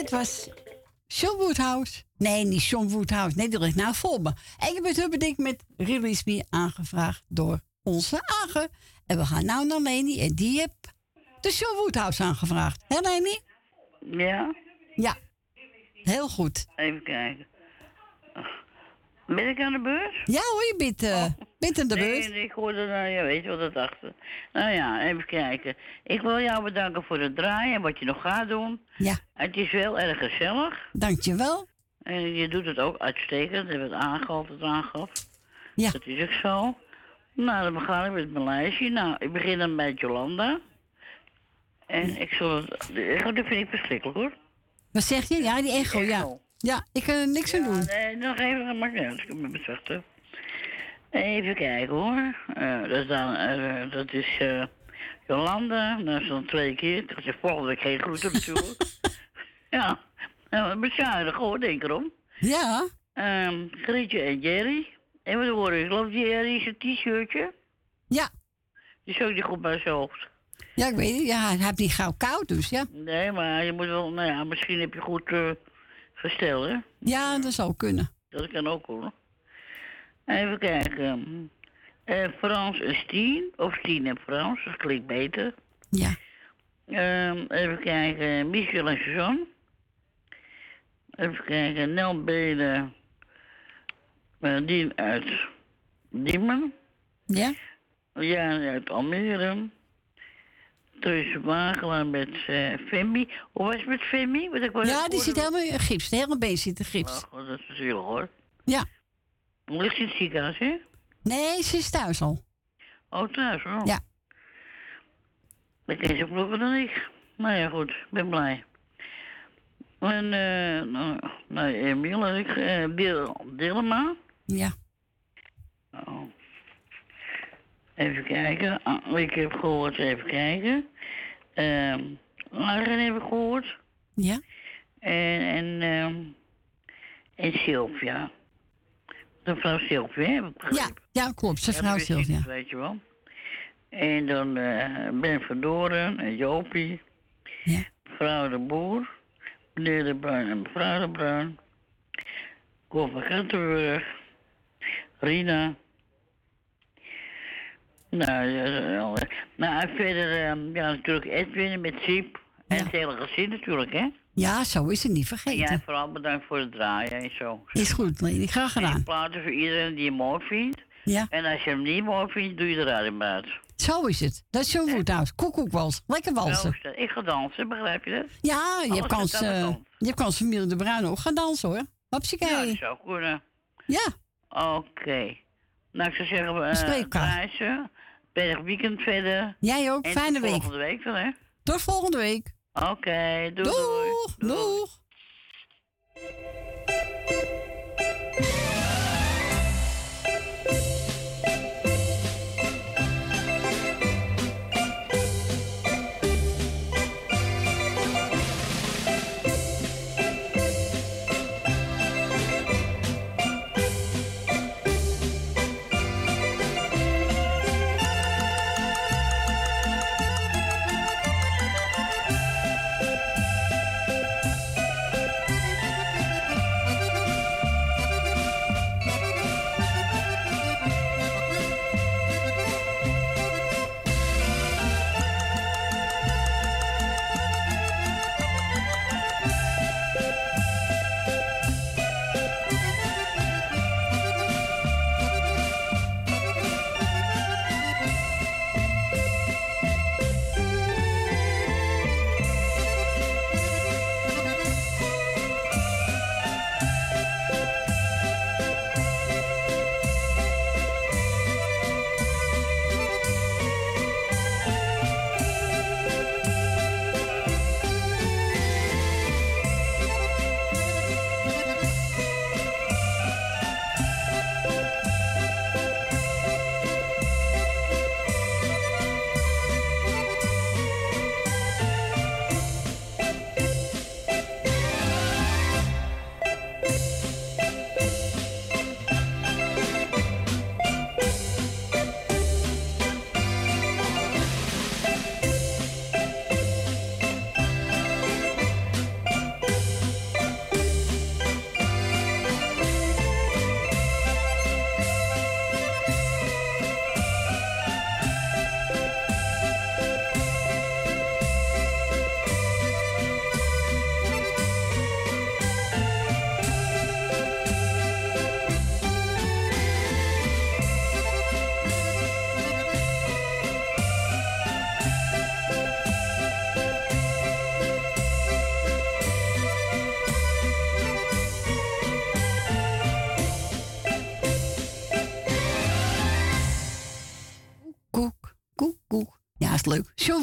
Dit was John Woodhouse. Nee, niet John Woodhouse. Nee, die ligt nou. En ik ben Hubberdink met Release Me aangevraagd door onze Agen. En we gaan nou naar Leni en die heeft de John Woodhouse aangevraagd. Hé Leni? Ja? Ja. Heel goed. Even kijken. Ben ik aan de beurt? Ja hoor, je bent, bent aan de beurt. Nee, ik hoorde, nou, ja, weet je wat dat achter. Nou ja, even kijken. Ik wil jou bedanken voor het draaien en wat je nog gaat doen. Ja. Het is wel erg gezellig. Dankjewel. En je doet het ook uitstekend. We hebben het aangehaald, het aangaf. Ja. Dat is ook zo. Nou, dan begin ik met mijn lijstje. Nou, ik begin dan bij Jolanda. En ik zal het... De echo, dat vind ik verschrikkelijk hoor. Wat zeg je? Ja, die echo, ja. Ja, ik kan er niks aan doen. Nee, nog even, niet uit. Ik me bezwachten. Even kijken hoor. Eh, dat is, dan, eh, dat is eh, Jolanda. Dat is dan twee keer. Dat is volgende week geen groeten [LAUGHS] natuurlijk. ja, bezuinig hoor, denk erom. Ja. Ehm Grietje en Jerry. En wat hoor ik? Ik geloof Jerry is een t-shirtje. Ja. Die is ook niet goed bij zijn hoofd. Ja, ik weet het. Ja, hij heeft niet gauw koud, dus ja. Nee, maar je moet wel, nou ja, misschien heb je goed gesteld, hè? Ja, dat zou kunnen. Dat kan ook hoor. Even kijken. Eh Frans en Stien. Of Stien en Frans, dat klinkt beter. Ja. Ehm, even kijken. Michel en Suzanne. even kijken. Nel Belen. eh, die uit Diemen. Ja? Ja, uit Almere. Truus Wagelaar met eh Femi. Hoe was het met Femi? Wat ik Ja, die zit helemaal in gips. De hele been zit in gips. Oh, dat is zielig hoor. Ja. Hoe ligt ze in het ziekenhuis, hè? Nee, ze is thuis al. Oh, thuis, oh. Ja. Dan ken ze vroeger dan ik. Nou ja, goed. Ik ben blij. En, eh, nou, nou, Emiel en ik, eh, Dil, Dillema. Ja. Oh. Even kijken. Ah, ik heb gehoord, even kijken. Ehm Arjen heb ik gehoord. Ja. En, en, ehm en Sylvia. De vrouw Sylvia, heb ik Ja, ja klopt. Zijn Ja, Sylvia. Weet je wel. En dan eh Ben Verdoren en Jopie. Ja. Mevrouw de Boer. Meneer de Bruin en mevrouw de Bruin. Cor van Gentenburg. Rina. Nou, ja, wel, nou en verder, ehm, ja, natuurlijk Edwin met Siep. En het hele gezin natuurlijk, hè? Ja, zo is het niet En vergeten. jij vooral bedankt voor het draaien en zo. Is goed, Leni. Graag gedaan. Platen voor iedereen die je mooi vindt. Ja. En als je hem niet mooi vindt, doe je de radio uit. Zo is het. Dat is zo'n voethuis. Koekoekwals. Lekker walsen. Zo, Ik ga dansen, begrijp je dat? Ja, je hebt kans, kant. je hebt kans familie de Bruin ook gaan dansen hoor. Ja, Hopsakee. dat zou kunnen. Ja. Oké. Nou, ik zou zeggen, uh, prijzen. Prettig weekend verder. Jij ook. En Fijne tot week. volgende week dan, hè? Tot volgende week. Oké, doei, Doeg. doei. Doeg.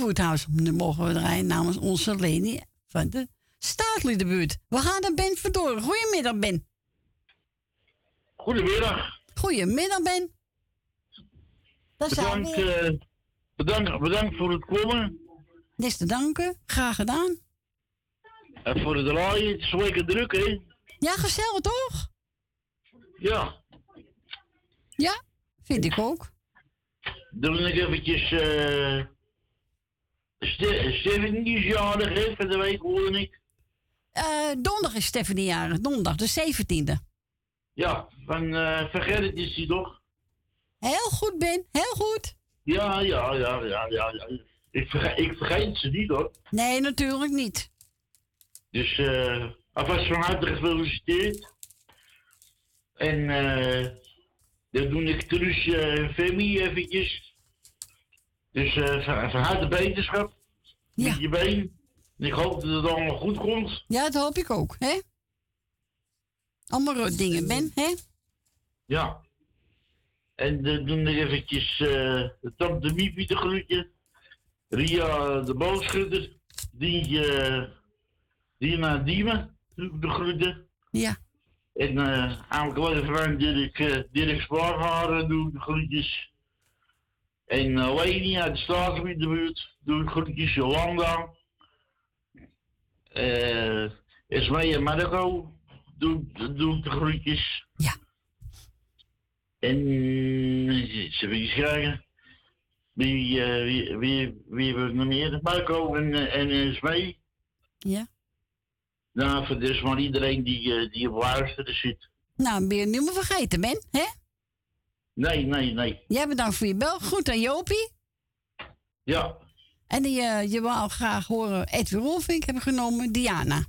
Woodhouse. Nu mogen we draaien namens onze Leni van de Staatliedenbuurt. We gaan naar Ben Verdoren. Goedemiddag, Ben. Goedemiddag. Goedemiddag, Ben. Daar Bedankt, bedankt, bedankt voor het komen. Niks te danken. Graag gedaan. En voor het draaien. Het is lekker druk, hè? Ja, gezellig toch? Ja. Ja, vind ik ook. Dan wil ik eventjes... eh Ste Steven die is jarig, hè? Van de week hoorde ik. Eh, donderdag is Stephanie jarig. Donderdag, de 17e. Ja, van eh Vergerrit is hij toch? Heel goed, Ben. Heel goed. Ja, ja, ja, ja, ja. ja. Ik, verge ik vergeet ze niet, hoor. Nee, natuurlijk niet. Dus, eh alvast van harte gefeliciteerd. En eh dan doe ik Truus en Femi eventjes. Dus eh van, van harte beterschap. Met je been. En ik hoop dat het allemaal goed komt. Ja, dat hoop ik ook, hè? Allemaal rot dingen, Ben, hè? Ja. En dan doe ik eventjes eh de tante Miepie de groetje. Ria de boogschutter. Dientje Dina Diemen de groeten. Ja. En eh aan mijn kleine vriend Dirk, eh, Dirk Spaarharen doe ik de groetjes. En uh, Leni uit de Staatgebied de buurt doe ik groetjes. Jolanda. Eh Esmee en Marco doe, doe ik de groetjes. Ja. En eens even eens kijken. Wie, eh, wie, wie, wie we nog meer? Marco en, eh, en eh, Smee. Ja. Nou, voor dus maar iedereen die, eh, die op luisteren zit. Nou, je meer vergeten, Ben, hè? Nee, nee, nee. Jij bedankt voor je bel. Goed aan Jopie. Ja. En die, eh, je wou graag horen Edwin Rolfink hebben genomen, Diana.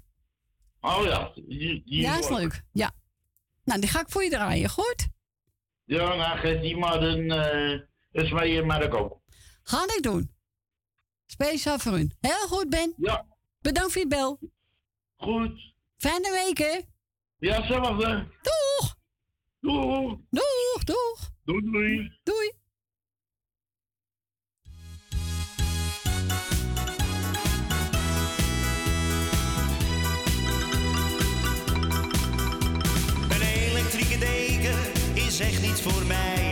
Oh ja. Die, die ja, is leuk. Ja. Nou, die ga ik voor je draaien, goed? Ja, nou geef die maar een, eh een Smee en Marco. Ga ik doen. Speciaal voor u. Heel goed, Ben. Ja. Bedankt voor je bel. Goed. Fijne week, hè? Ja, hetzelfde. Doeg. Doeg. Doeg, doeg. Doei, doei. Doei. Een elektrieke deken is echt niets voor mij.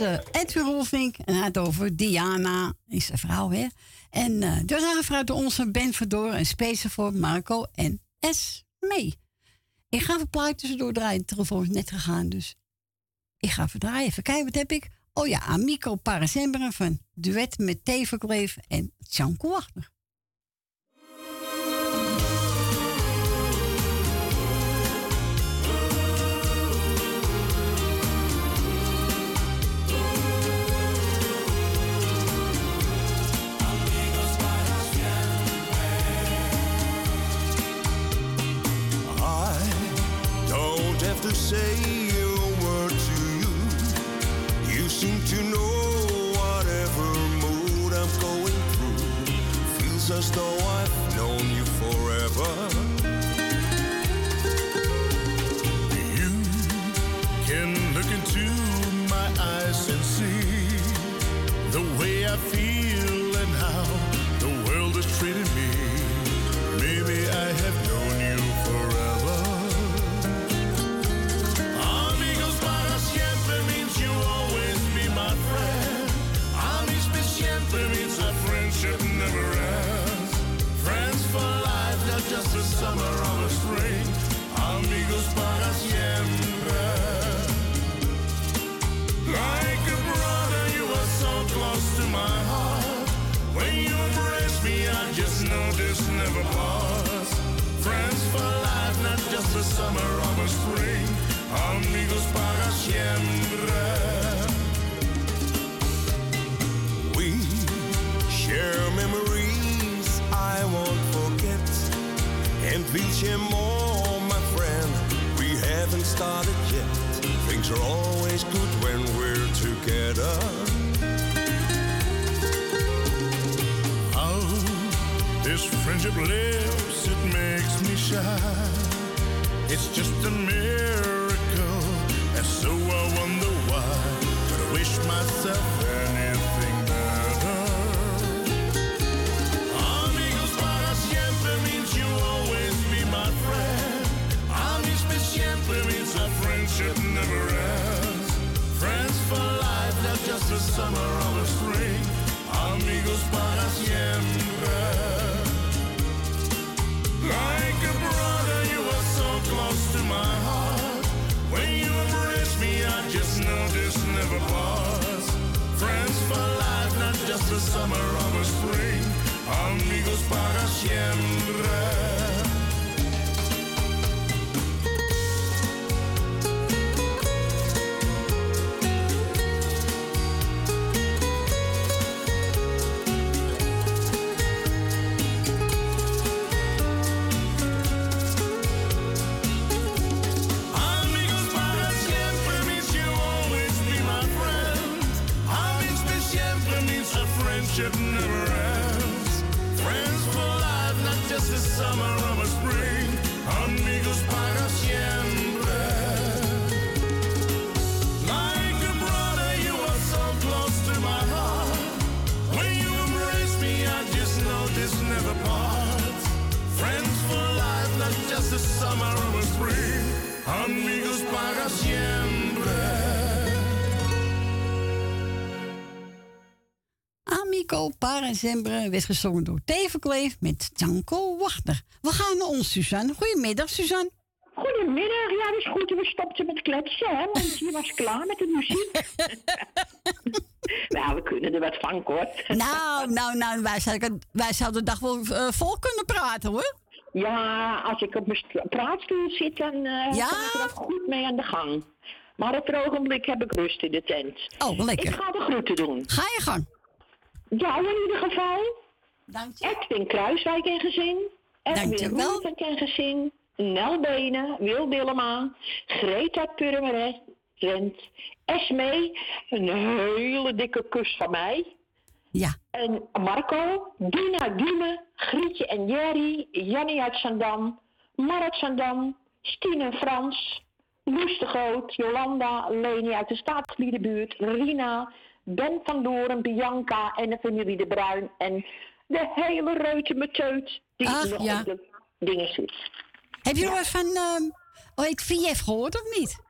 Eh, Edwin Rolfink. En had over Diana, is een vrouw, hè? En dat was aangevraagd door onze Ben Verdor en speciaal voor Marco en S. mee. Ik ga even plaatjes tussendoor draaien. De telefoon is net gegaan, dus ik ga even draaien. Even kijken, wat heb ik? Oh ja, Amico Parasemberen van Duet met Teverkleef en Tjanko. To say a word to you. You seem to know whatever mood I'm going through. Feels as though summer or a spring. Amigos para siempre. Like a brother, you are so close to my heart. When you embrace me, I just know this never pause. Friends for life, not just a summer And we'll more, my friend. We haven't started yet. Things are always good when we're together. How this friendship lives, it makes me shine. It's just a miracle, and so I wonder why. But I wish myself anything a summer or a spring. Amigos para siempre. Like a brother, you are so close to my heart. When you embrace me, I just know this never pause. Friends for life, not just a summer or a spring. Amigos para siempre. should never Amico Parasemberen werd gezongen door Teverkleef met Janko Wachter. We gaan naar ons, Suzanne. Goedemiddag, Suzanne. Goedemiddag, ja, dat is goed. We stopten met kletsen, hè, want je was klaar met de muziek. [LAUGHS] nou, we kunnen er wat van, kort. Nou, nou, nou, wij zouden, wij zouden de dag wel eh, vol kunnen praten, hoor. Ja, als ik op mijn st- praatstoel zit, dan Ja? kan ik er goed mee aan de gang. Maar op het ogenblik heb ik rust in de tent. Oh, lekker. Ik ga de groeten doen. Ga je gang. Ja, in ieder geval. Dank je. Edwin Kruiswijk en gezin. Edwin. Roelvink en gezin. Nel Benen, Wil Dillema, Greta Purmerend, Esmee, een hele dikke kus van mij. Ja. En Marco, Dina Dume, Grietje en Jerry, Jannie uit Zandam, Mar uit Zandam, Stien en Frans, Loes de Groot, Jolanda, Leni uit de Staatsgebiederbuurt, Rina, Ben van Doren, Bianca en de familie De Bruin en de hele reute meteut die Ach, nog ja. op de dingen zit. Heb je nog wat van, ehm oh, gehoord of niet?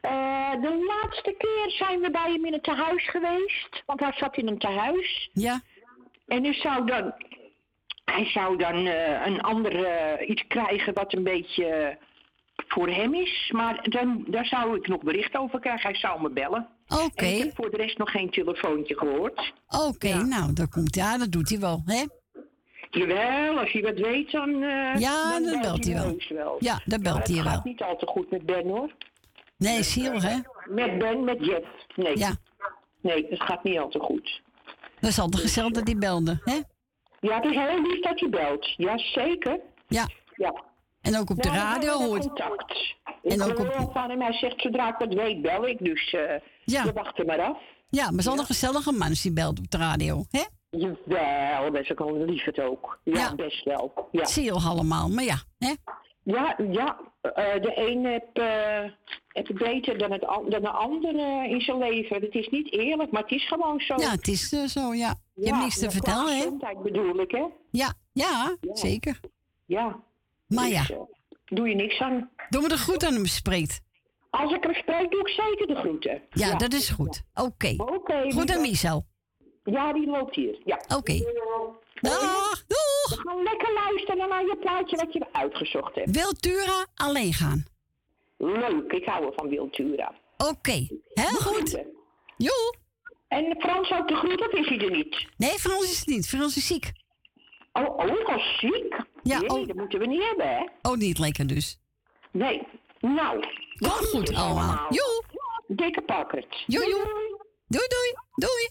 Eh, de laatste keer zijn we bij hem in het tehuis geweest, want hij zat in een tehuis. Ja. En nu zou dan, hij zou dan eh, een ander eh, iets krijgen wat een beetje voor hem is. Maar dan, daar zou ik nog bericht over krijgen. Hij zou me bellen. Oké. Ik heb voor de rest nog geen telefoontje gehoord. Oké, nou, dat komt. Ja, dat doet hij wel, hè? Jawel, als hij wat weet, dan, eh, Ja, dan belt hij wel. Ja, dan belt hij het wel. gaat niet al te goed met Ben, hoor. Nee, Siel, hè? Met Ben, met Jeff. Nee. Ja. Nee, het gaat niet al te goed. Dat is altijd gezellig dat hij belde, hè? Ja, het is heel lief dat je belt. Ja, zeker. Ja. Ja. En ook op de Nou, radio hoort. contact. En ik ook op- van hem, hij zegt zodra ik wat weet, bel ik. Dus eh Ja. we wachten maar af. Ja, maar het is altijd een gezellige man die belt op de radio, hè? Jawel, best ook al lief het ook. Ja, best wel. Ja. Siel allemaal, maar ja, hè? Ja, ja. eh, de een heeft, eh, het beter dan, het, an- dan de ander eh, in zijn leven. Het is niet eerlijk, maar het is gewoon zo. Ja, het is zo, ja. Je hebt niks te vertellen, hè? gezondheid bedoel ik, hè? Ja, ja, zeker. Ja. Maar ja. Dus, doe je niks aan. Doe me de goed aan hem spreekt. Als ik hem spreek, doe ik zeker de groeten. Ja, dat is goed. Oké. Oké. Goed aan. Michel. Ja, die loopt hier. Ja. Oké. Dag, doeg. We gaan lekker luisteren naar je plaatje wat je uitgezocht hebt. Wiltura alleen gaan. Leuk, ik hou van Wiltura. Oké, heel goed. En Frans ook de groet of is hij er niet? Nee, Frans is het niet. Frans is ziek. Oh, oh, was ziek? Ja, nee, oh. dat moeten we niet hebben, hè? Oh, niet lekker dus. Nee. Nou. Kom goed allemaal. Joe. Dikke pakkert. Joe, joe. Doei, doei. Doei.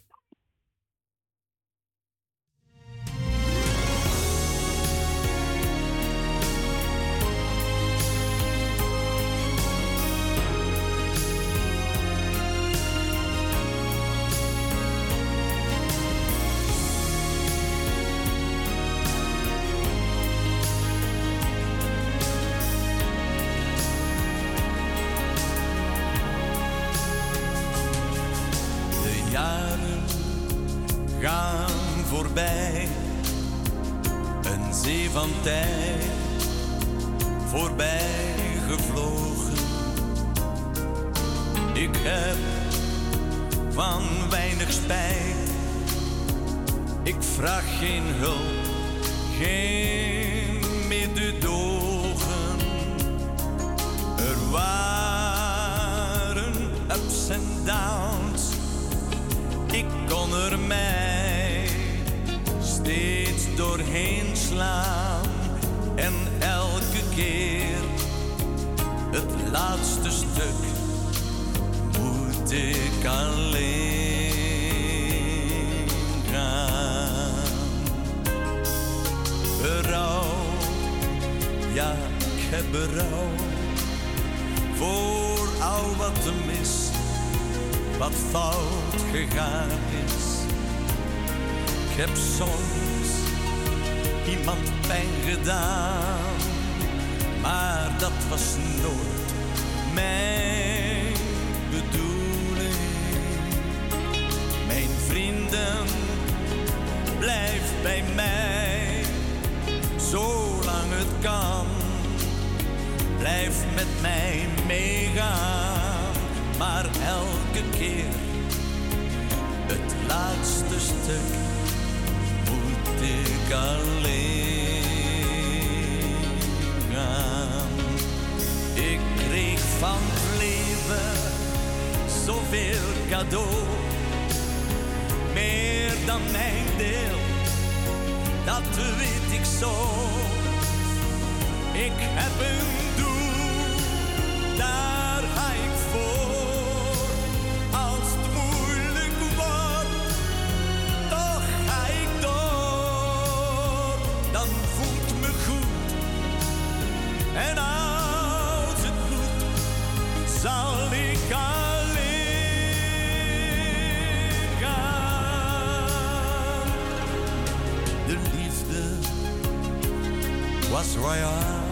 Was royaal.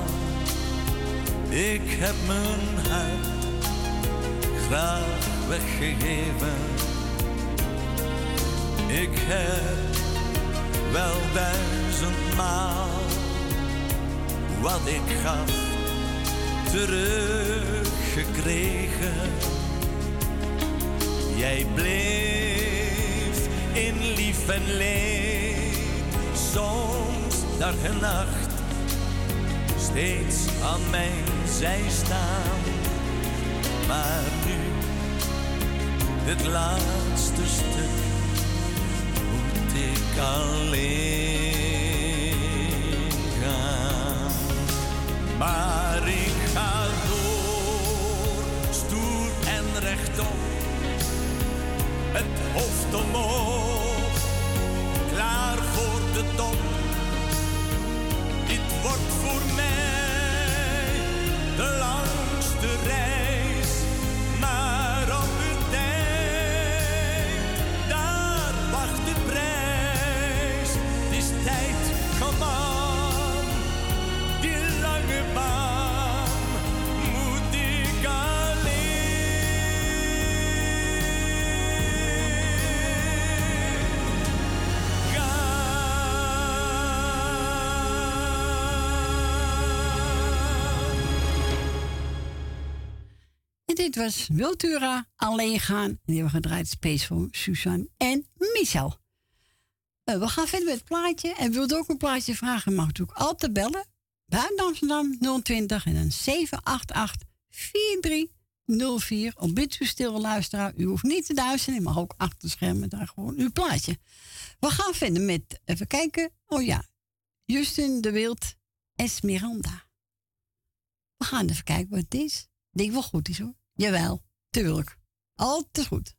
Ik heb mijn hart graag weggegeven. Ik heb wel duizendmaal wat ik gaf teruggekregen. Jij bleef in lief en leed, soms dag en nacht steeds aan mijn zij staan. Maar nu, het laatste stuk, moet ik alleen gaan. Maar ik ga door, stoer en rechtop, het hoofd omhoog, klaar voor de top. Dit wordt was Wiltura alleen gaan. En die hebben we gedraaid space voor Suzanne en Michel. Eh, we gaan verder met het plaatje. En wilt ook een plaatje vragen, mag natuurlijk altijd bellen. Buiten Amsterdam 020 en dan 788 4304. Op bid u stil luisteraar. U hoeft niet te duizenden. U mag ook achter schermen daar gewoon uw plaatje. We gaan verder met, even kijken. Oh ja, Justin de Wild, Esmeralda. We gaan even kijken wat het is. Ik denk wel goed is hoor. Jawel, tuurlijk. Altijd goed.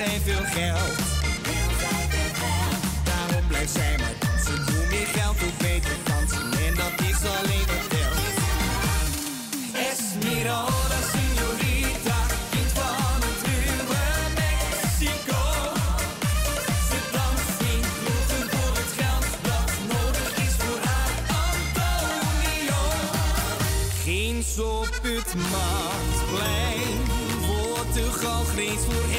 Wil veel geld. Daarom blijft zij maar dansen, hoe meer geld, hoe beter dansen, en dat is alleen wat telt. Esmeralda, señorita, kind van het ruwe Mexico. Ze danst in voor het geld dat nodig is voor haar Antonio. Ginds op het marktplein wordt de galgrees voor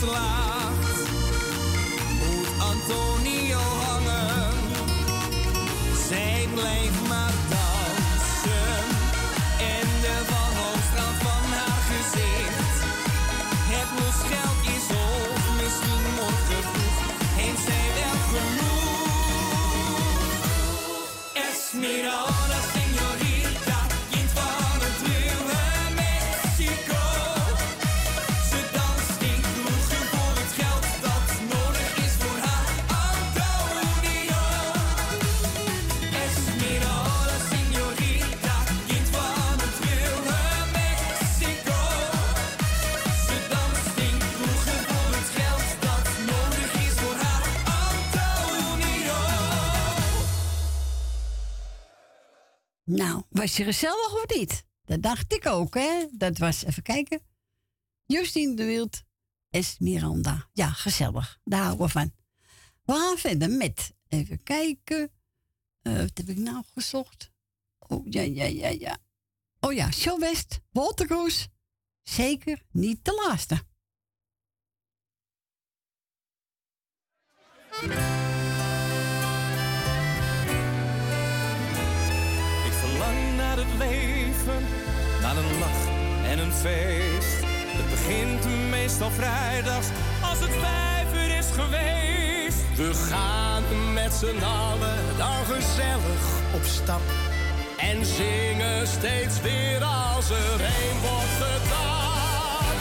zij Nou, was je gezellig of niet? Dat dacht ik ook, hè? Dat was, even kijken. Justine de Wild, Esmeralda. Ja, gezellig. Daar houden we van. We gaan verder met, even kijken. Eh, wat heb ik nou gezocht? Oh, ja, ja, ja, ja. Oh ja, Show West, Walter. Zeker niet de laatste. aan een lach en een feest. Het begint meestal vrijdags als het vijf uur is geweest. We gaan met z'n allen dan gezellig op stap. En zingen steeds weer als er een wordt gedaan.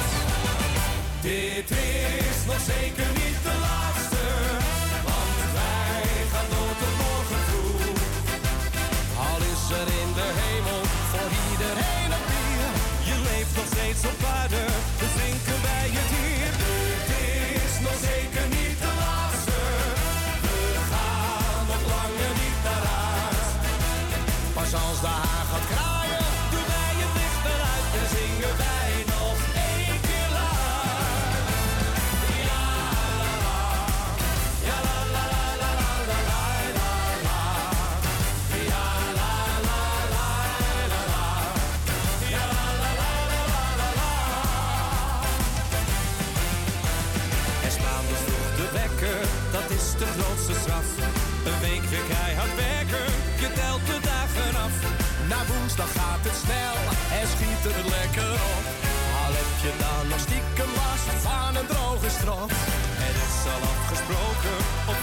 Dit is nog zeker niet de laatste. Want wij gaan door tot morgen vroeg. Al is er ik, keihard werken, je telt de dagen af. Na woensdag gaat het snel en schiet er lekker op. Al heb je dan nog stiekem last van een droge strot. Het is al afgesproken op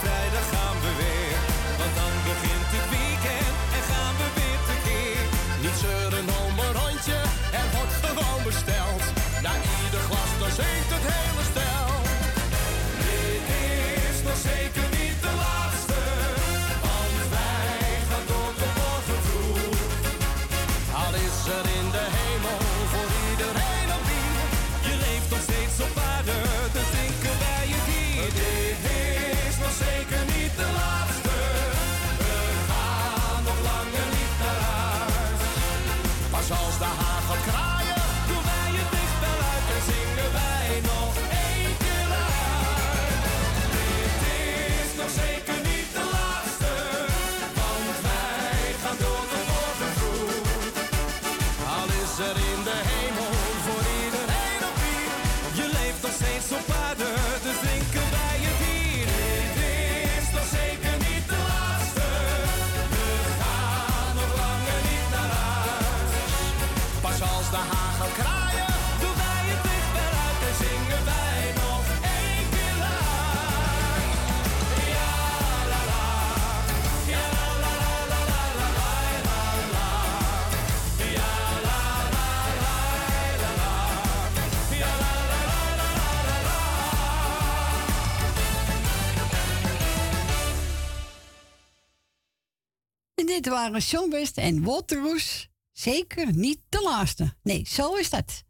Het waren Songbest en Waterroes. Zeker niet de laatste. Nee, zo is dat.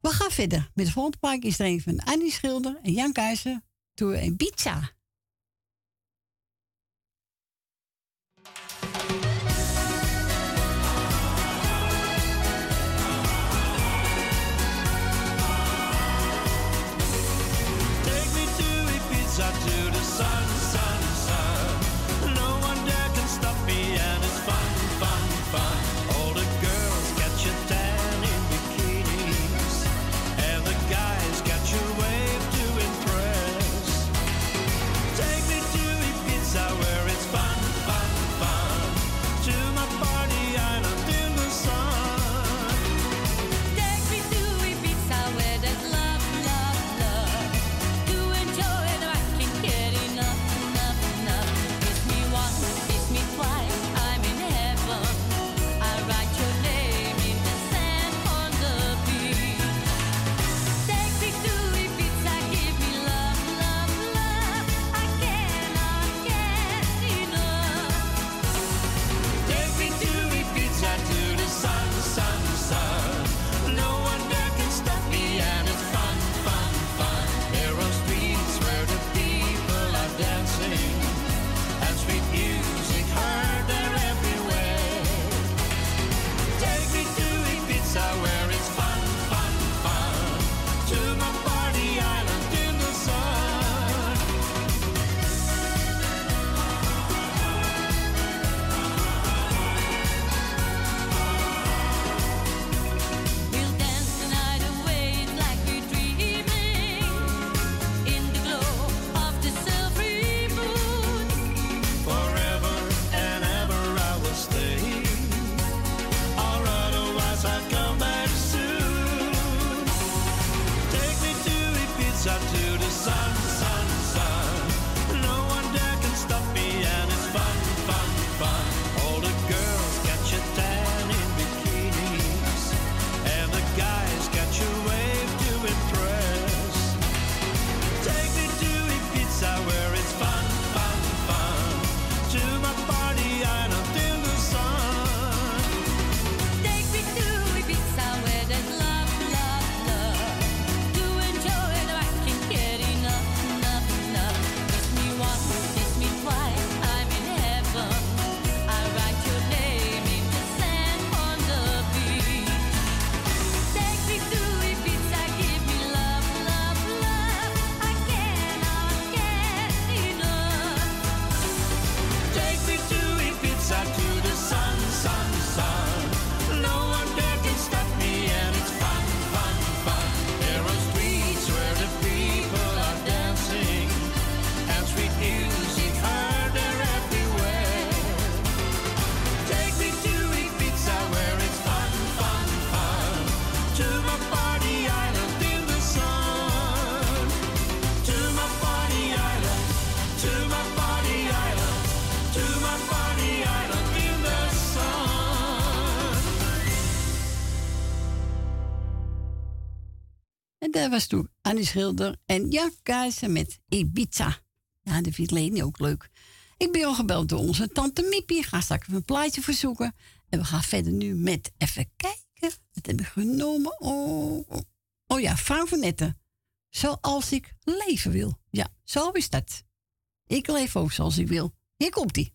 We gaan verder met de volgende plaatje is er een van Annie Schilder en Jan Kuijzen. Door een pizza. was toen Annie Schilder en Ja Keizer met Ibiza. Ja, dat vindt Leni ook leuk. Ik ben al gebeld door onze tante Miepie. Ga straks even een plaatje verzoeken. En we gaan verder nu met even kijken. Wat heb ik genomen? Oh, oh, oh, ja, Frank van Netten. Zoals ik leven wil. Ja, zo is dat. Ik leef ook zoals ik wil. Hier komt-ie.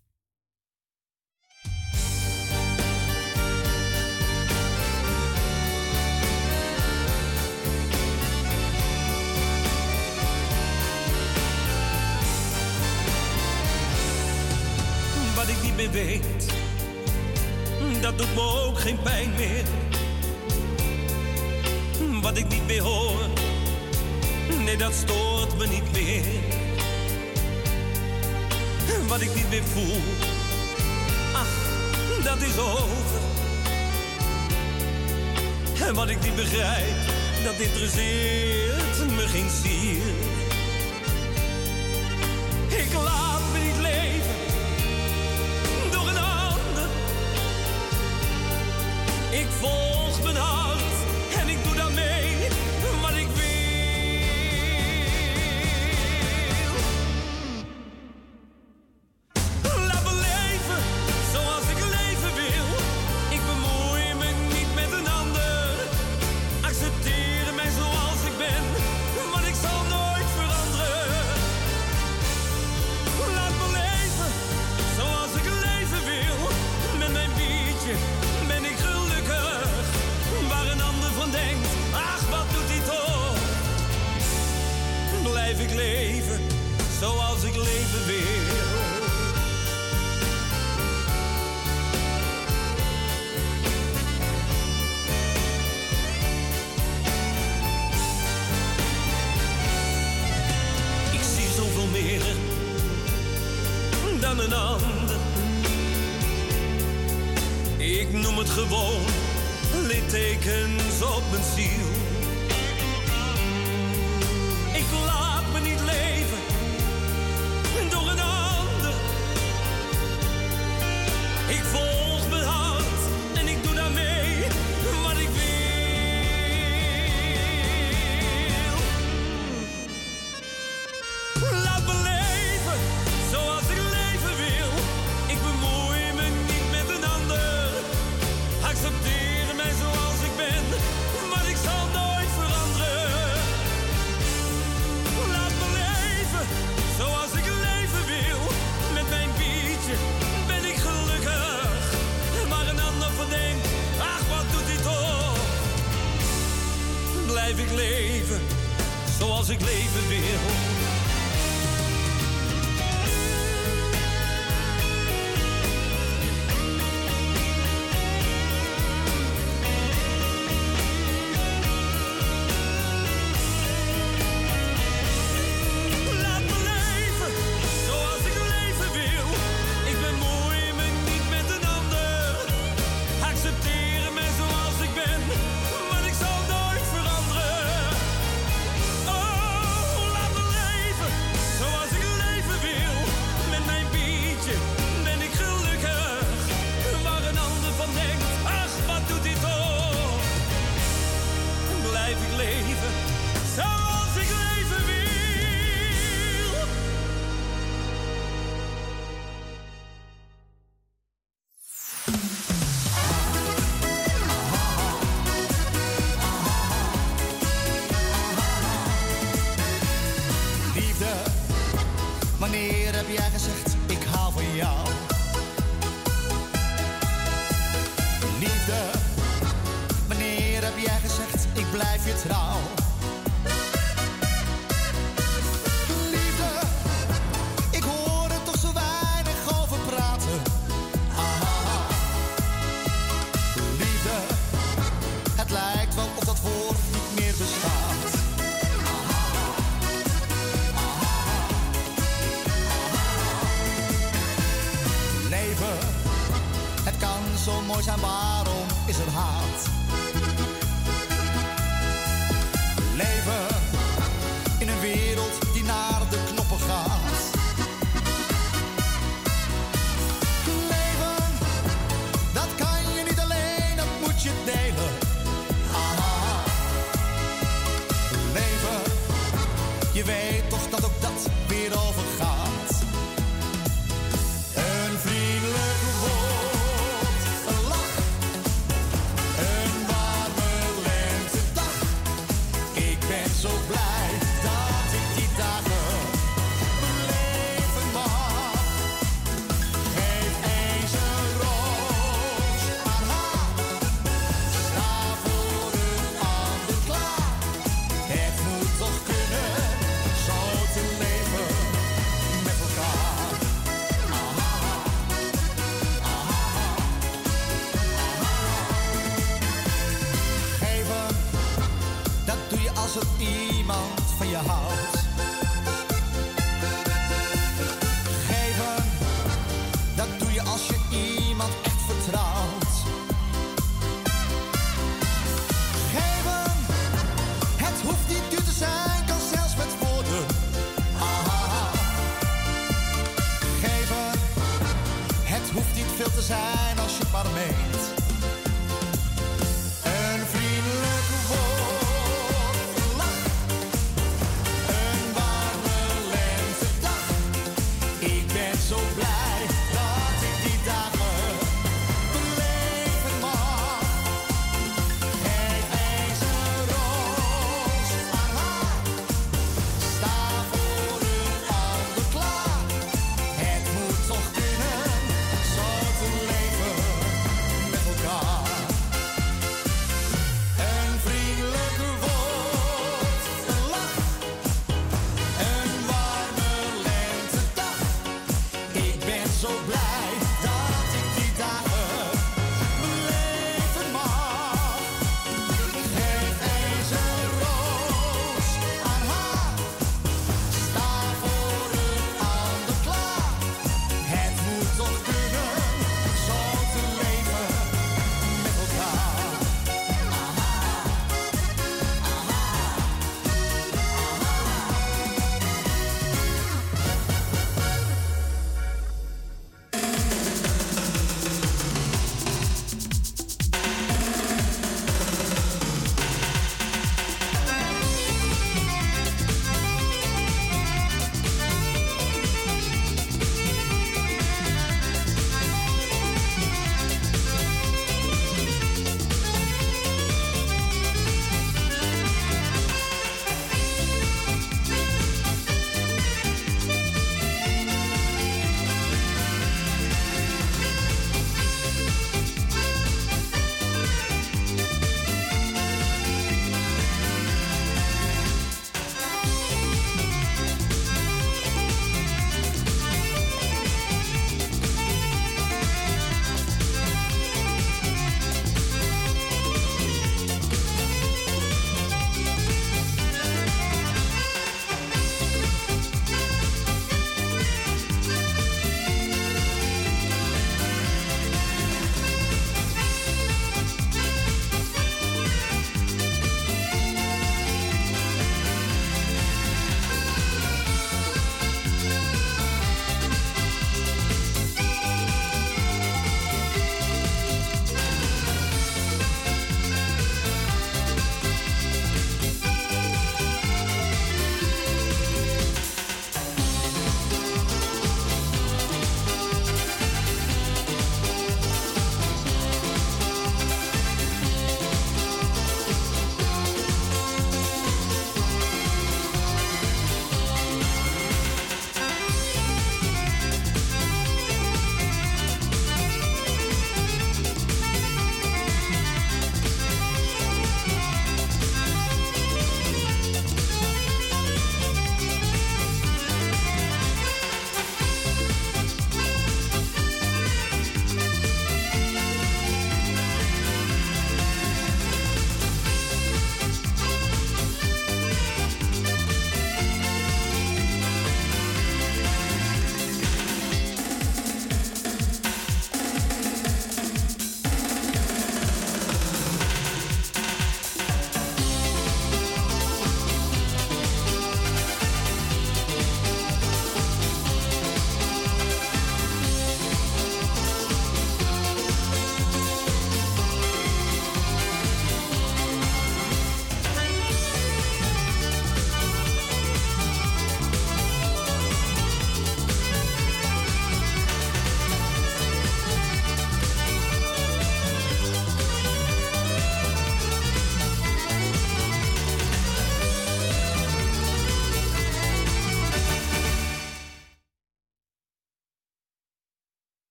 dat doet me ook geen pijn meer. Wat ik niet meer hoor, nee, dat stoort me niet meer. Wat ik niet meer voel, ach, dat is over. En wat ik niet begrijp, dat interesseert me geen zier. Ik laat me Ik volg. het gewoon littekens op mijn ziel. leven zoals ik leven wil.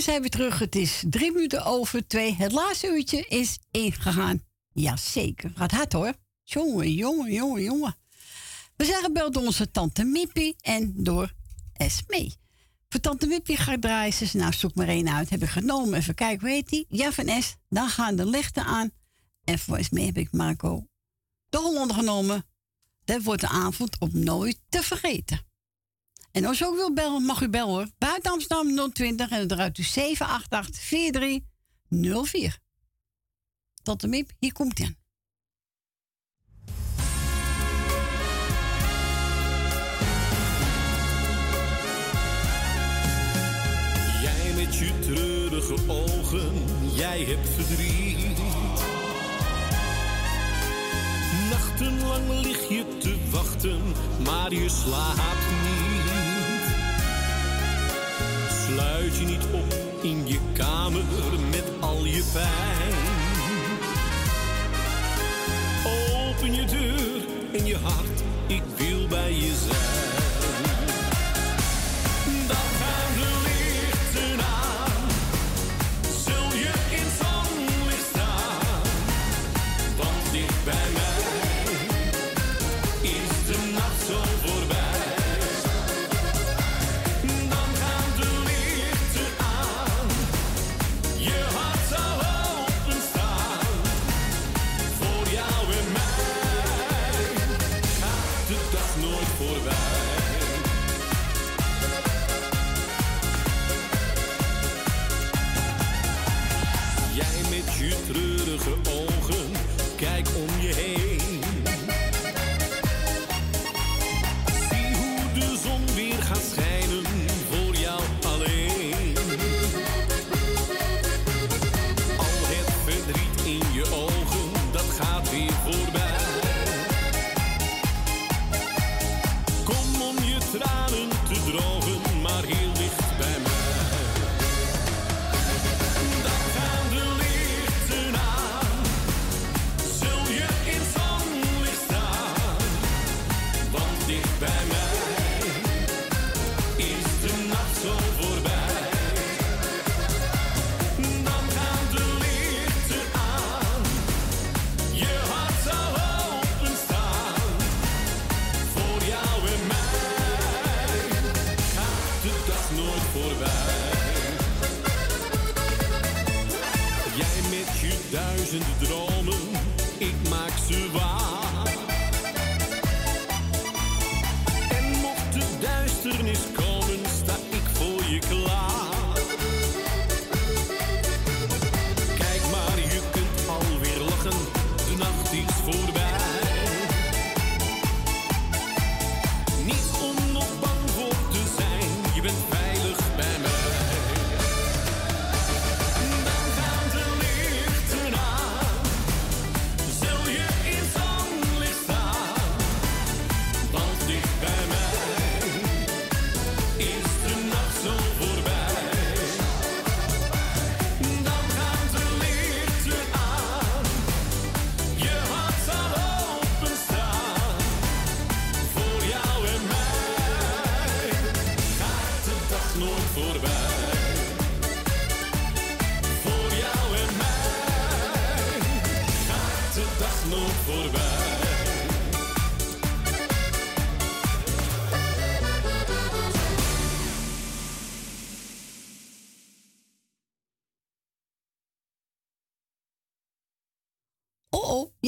We zijn weer terug. Het is drie minuten over twee. Het laatste uurtje is ingegaan. Jazeker. Gaat hard hoor. Jongen, jongen, jongen, jongen. We zijn gebeld door onze tante Mippie en door Esmee. Voor tante Mippie ga ik draaien. Ze nou zoek maar één uit. Heb ik genomen. Even kijken, heet die? Ja van S. Dan gaan de lichten aan. En voor Esmee heb ik Marco de Hollander genomen. Dat wordt de avond om nooit te vergeten. En als u ook wilt bellen, mag u bellen hoor. Buiten Amsterdam 020 en eruit u 788 4304. Tot de mip, hier komt hij. Jij met je treurige ogen, jij hebt verdriet. Nachtenlang lig je te wachten, maar je slaapt niet. Sluit je niet op in je kamer met al je pijn. Open je deur en je hart, ik wil bij je zijn.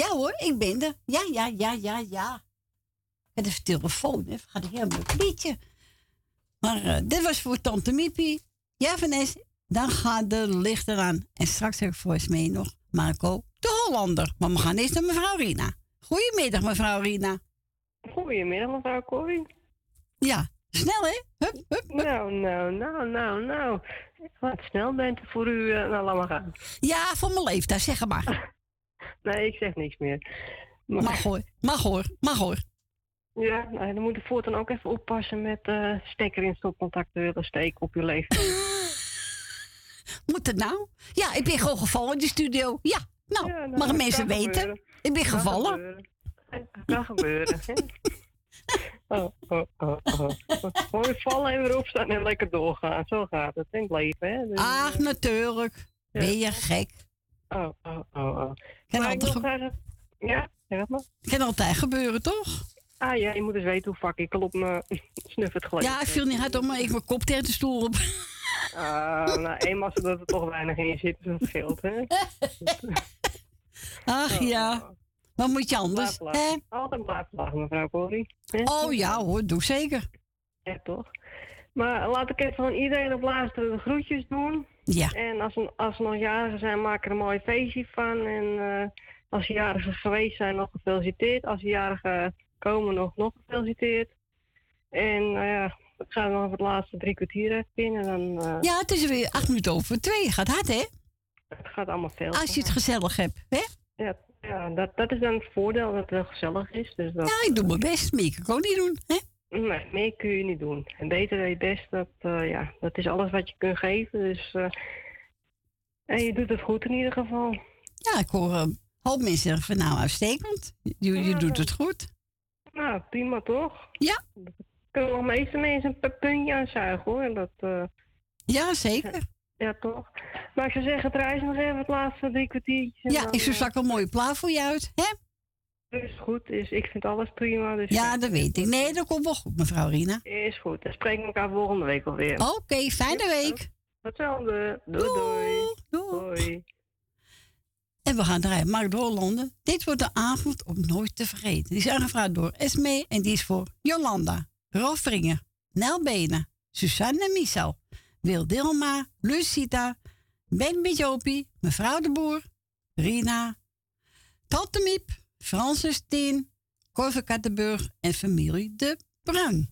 Ja hoor, ik ben er. Ja, ja, ja, ja, ja. Het is telefoon, hè. Gaat een heel leuk liedje. Maar eh, dit was voor Tante Miepie. Ja, Vanessa, dan gaan de lichten aan. En straks heb ik volgens mij nog Marco de Hollander. Maar we gaan eerst naar mevrouw Rina. Goedemiddag, mevrouw Rina. Goedemiddag, mevrouw Corrie. Ja, snel hè? Hup, hup, Nou, nou, nou, nou, nou. Wat snel bent u voor u uh, nou, laat maar gaan. Ja, voor mijn leeftijd, zeg maar. [LAUGHS] nee, ik zeg niks meer. Mag hoor, mag hoor, mag hoor. Ja, nou, dan moet je voortaan ook even oppassen met eh stekker in stopcontacten willen steken op je leven. [LAUGHS] Moet het nou? Ja, ik ben gewoon gevallen in de studio. Ja, nou, Ja, nou, mag mensen weten. gebeuren. Ik ben gevallen. gebeuren. Kan gebeuren. [LAUGHS] Oh, oh, oh, oh. Weer vallen en weer opstaan en lekker doorgaan. Zo gaat het in het leven, hè. Dus, Ach, natuurlijk. Ben je gek? Oh, oh, oh, oh. Kan altijd, ge-. Ja, zeg het maar. kan altijd gebeuren, toch? Ah ja, je moet eens weten hoe vaak ik al op mijn [LAUGHS] snuffert gelegen Ja, ik viel niet hard om, maar ik mijn kop tegen de stoel op. Ah, nou, eenmaal zodat er toch weinig in zit, dus dat scheelt, hè. [LAUGHS] Ach ja. Wat moet je anders? Hè? Altijd blijven lachen, mevrouw Corrie. Oh ja hoor, doe zeker. Ja, toch? Maar laat ik even van iedereen op luisteren de groetjes doen. Ja. En als ze, als ze nog jarigen zijn, maak er een mooi feestje van. En eh, als ze jarigen geweest zijn, nog gefeliciteerd. Als ze jarigen komen, nog, nog gefeliciteerd. En nou ja, ik ga nog het laatste drie kwartier even in. En dan, eh, Ja, het is weer acht minuten over twee. Gaat hard, hè? Het gaat allemaal veel. Als je het gezellig hebt, hè? Ja, ja dat, dat is dan het voordeel dat het wel gezellig is. Dus dat, Ja, ik doe mijn best. Meer kan ik ook niet doen, hè? Nee, meer kun je niet doen. En beter dan je best, dat, eh, ja, dat is alles wat je kunt geven. Dus, eh, en je doet het goed in ieder geval. Ja, ik hoor een hoop mensen zeggen van nou, uitstekend. Je, je doet het goed. Nou, prima toch? Ja. Kunnen nog meeste mensen een puntje aanzuigen hoor. En dat, eh, Ja, zeker. ja, toch? Maar ik zou zeggen, het reis nog even het laatste drie kwartiertjes. Ja, dan, ik eh, straks een mooie plaat voor je uit, hè? Is goed, is, ik vind alles prima. Dus Ja, dat weet ik. Nee, dat komt wel goed, mevrouw Rina. Is goed, dan spreken we elkaar volgende week alweer. Oké, fijne week. Hetzelfde. Doei doei. Doei. En we gaan draaien. Mark Hollande. Dit wordt de avond om nooit te vergeten. Die is aangevraagd door Esme en die is voor Jolanda, Rolf Ringer, Nel Benen, Susanne Michel, Wil Dilma, Lucita, Ben Bijopie, mevrouw de Boer, Rina, Tante Miep, Francis Tien, Corve Kattenburg en familie De Bruin.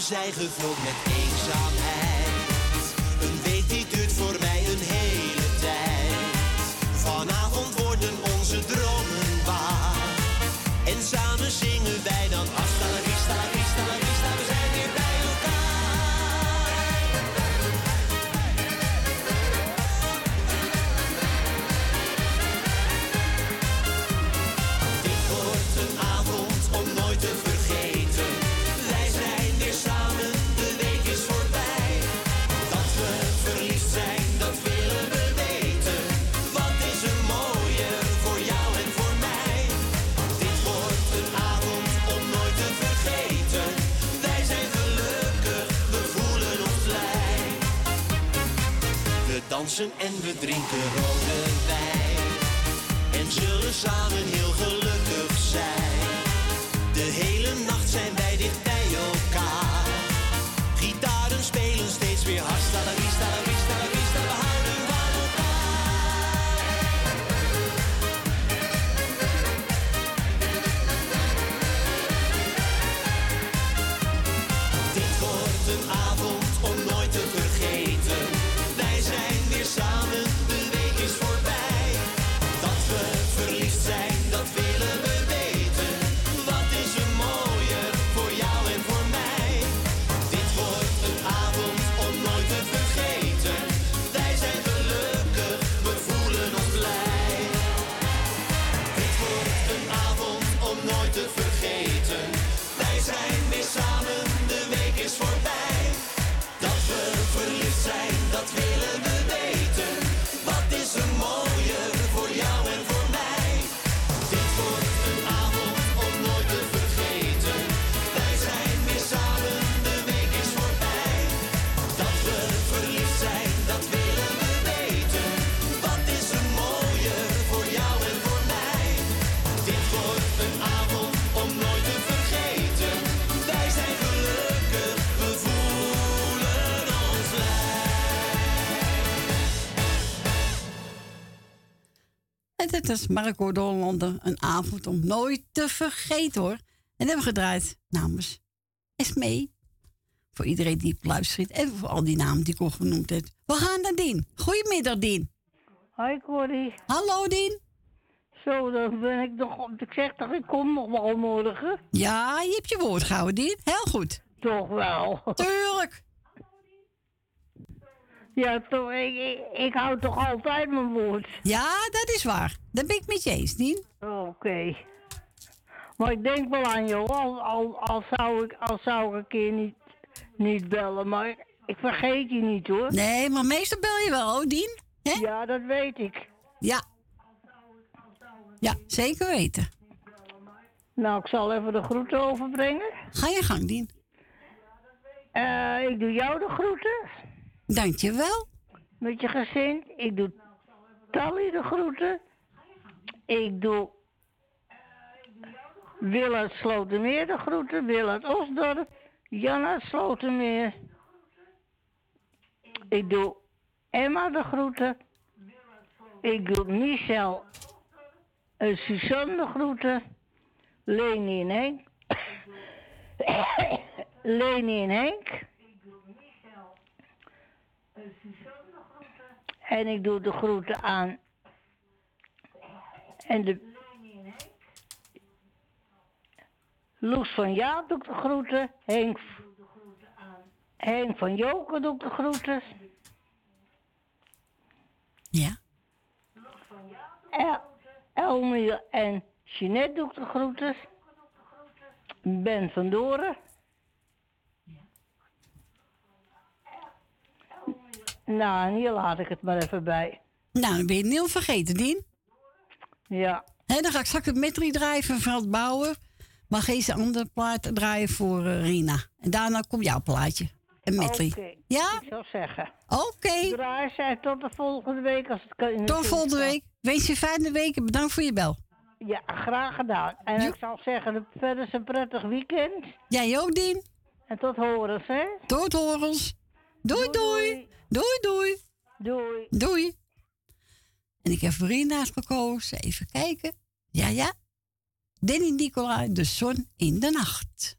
Zijn gevuld met eenzaamheid. Dansen en we drinken rode wijn. En zullen samen heel gelukkig zijn. De hele nacht zijn wij dicht bij elkaar. Gitaren spelen steeds weer hasta dat Marco de Hollander. Een avond om nooit te vergeten hoor. En dat hebben we gedraaid namens Esmee. Voor iedereen die luistert en voor al die namen die ik al genoemd heb. We gaan naar Dien. Goedemiddag Dien. Hoi Corrie. Hallo Dien. Zo, dan ben ik nog op. Ik zeg toch, ik kom nog wel morgen. Ja, je hebt je woord gehouden Dien. Heel goed. Toch wel. Tuurlijk. Ja, toch, ik, ik, ik hou toch altijd mijn woord. Ja, dat is waar. Dat ben ik met je eens, Dien. Oké. Maar ik denk wel aan jou, al, al, al, zou, ik, al zou ik een keer niet, niet bellen. Maar ik vergeet je niet hoor. Nee, maar meestal bel je wel, hoor, Dien. Ja, dat weet ik. Ja. Ja, zeker weten. Nou, ik zal even de groeten overbrengen. Ga je gang, Dien. Eh, ik doe jou de groeten. Dankjewel. Met je gezin. Ik doe Tally de groeten. Ik doe Wil uit Slotermeer de groeten. Wil uit Osdorp. Jan uit Slotermeer. Ik doe Emma de groeten. Ik doe Michel en Suzanne de groeten. Leni en Henk. [COUGHS] Leni en Henk. En ik doe de groeten aan. En de. Loes van Jaap doe ik de groeten. Henk. Henk van Joken doe ik de groeten. Ja. El, en Jeanette doe ik de groeten. Ben van Doren. Nou, en hier laat ik het maar even bij. Nou, dan ben je het niet vergeten, Dien. Ja. Dan ga ik straks het medley draaien van Veld Bouwen. Maar geen andere plaat draaien voor eh, Rina. En daarna komt jouw plaatje. Een medley. Oké, Ja? Ik zou zeggen. Oké. Draai zij tot de volgende week als het kan. Tot volgende week. Wens je fijne week en bedankt voor je bel. Ja, graag gedaan. En ik zou zeggen, verder is een prettig weekend. Jij ook, Dien. En tot horens, hè? Tot horens. Doei, doei. Doei, doei. Doei. Doei. En ik heb voor Rina's gekozen. Even kijken. Ja, ja. Danny Nicolai, de zon in de nacht.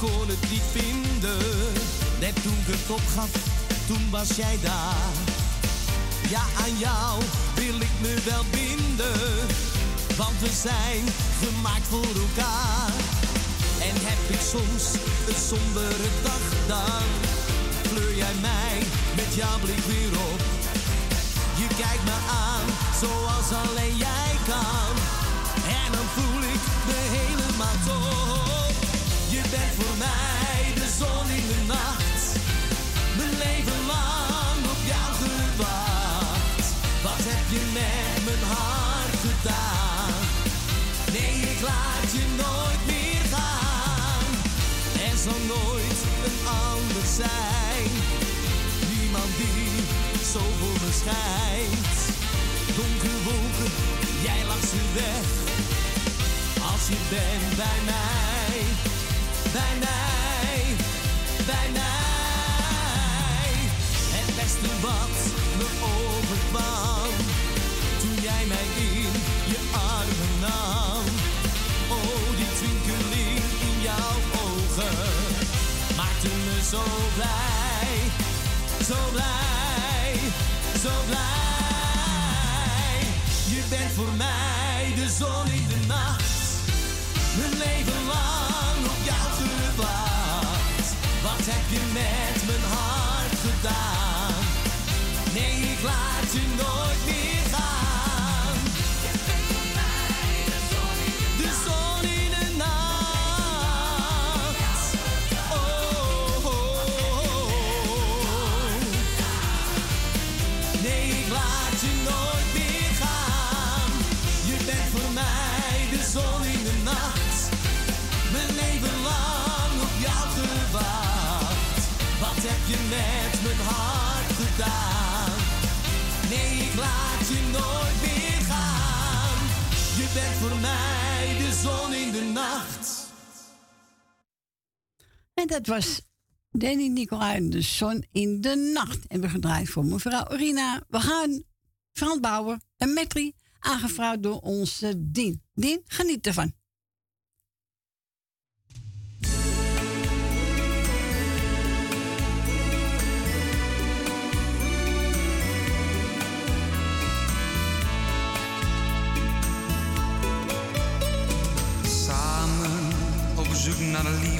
Kon het niet vinden. Net toen ik het opgaf, toen was jij daar. Ja, aan jou wil ik me wel binden. Want we zijn gemaakt voor elkaar. En heb ik soms een sombere dag, dan kleur jij mij met jouw blik weer op. Je kijkt me aan zoals alleen jij kan. Voor mij de zon in de nacht. Mijn leven lang op jou gewacht. Wat heb je met mijn hart gedaan? Nee, ik laat je nooit meer gaan. Er zal nooit een ander zijn. Niemand die zo voor me schijnt. Donkere wolken, jij langs de weg. Als je bent bij mij, bij mij, bij mij. Het beste wat me overkwam. Toen jij mij in je armen nam. Oh, die twinkeling in jouw ogen. Maakte me zo blij, zo blij, zo blij. Je bent voor mij de zon in de nacht. Mijn leven lang gewacht. Wat dat was Danny Nicolai, de zon in de nacht. En we gedraaid voor mevrouw Rina. We gaan Frans Bauer en Metri, aangevraagd door onze Dien. Dien, geniet ervan. Samen op zoek naar de liefde,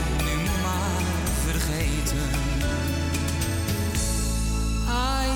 Ai,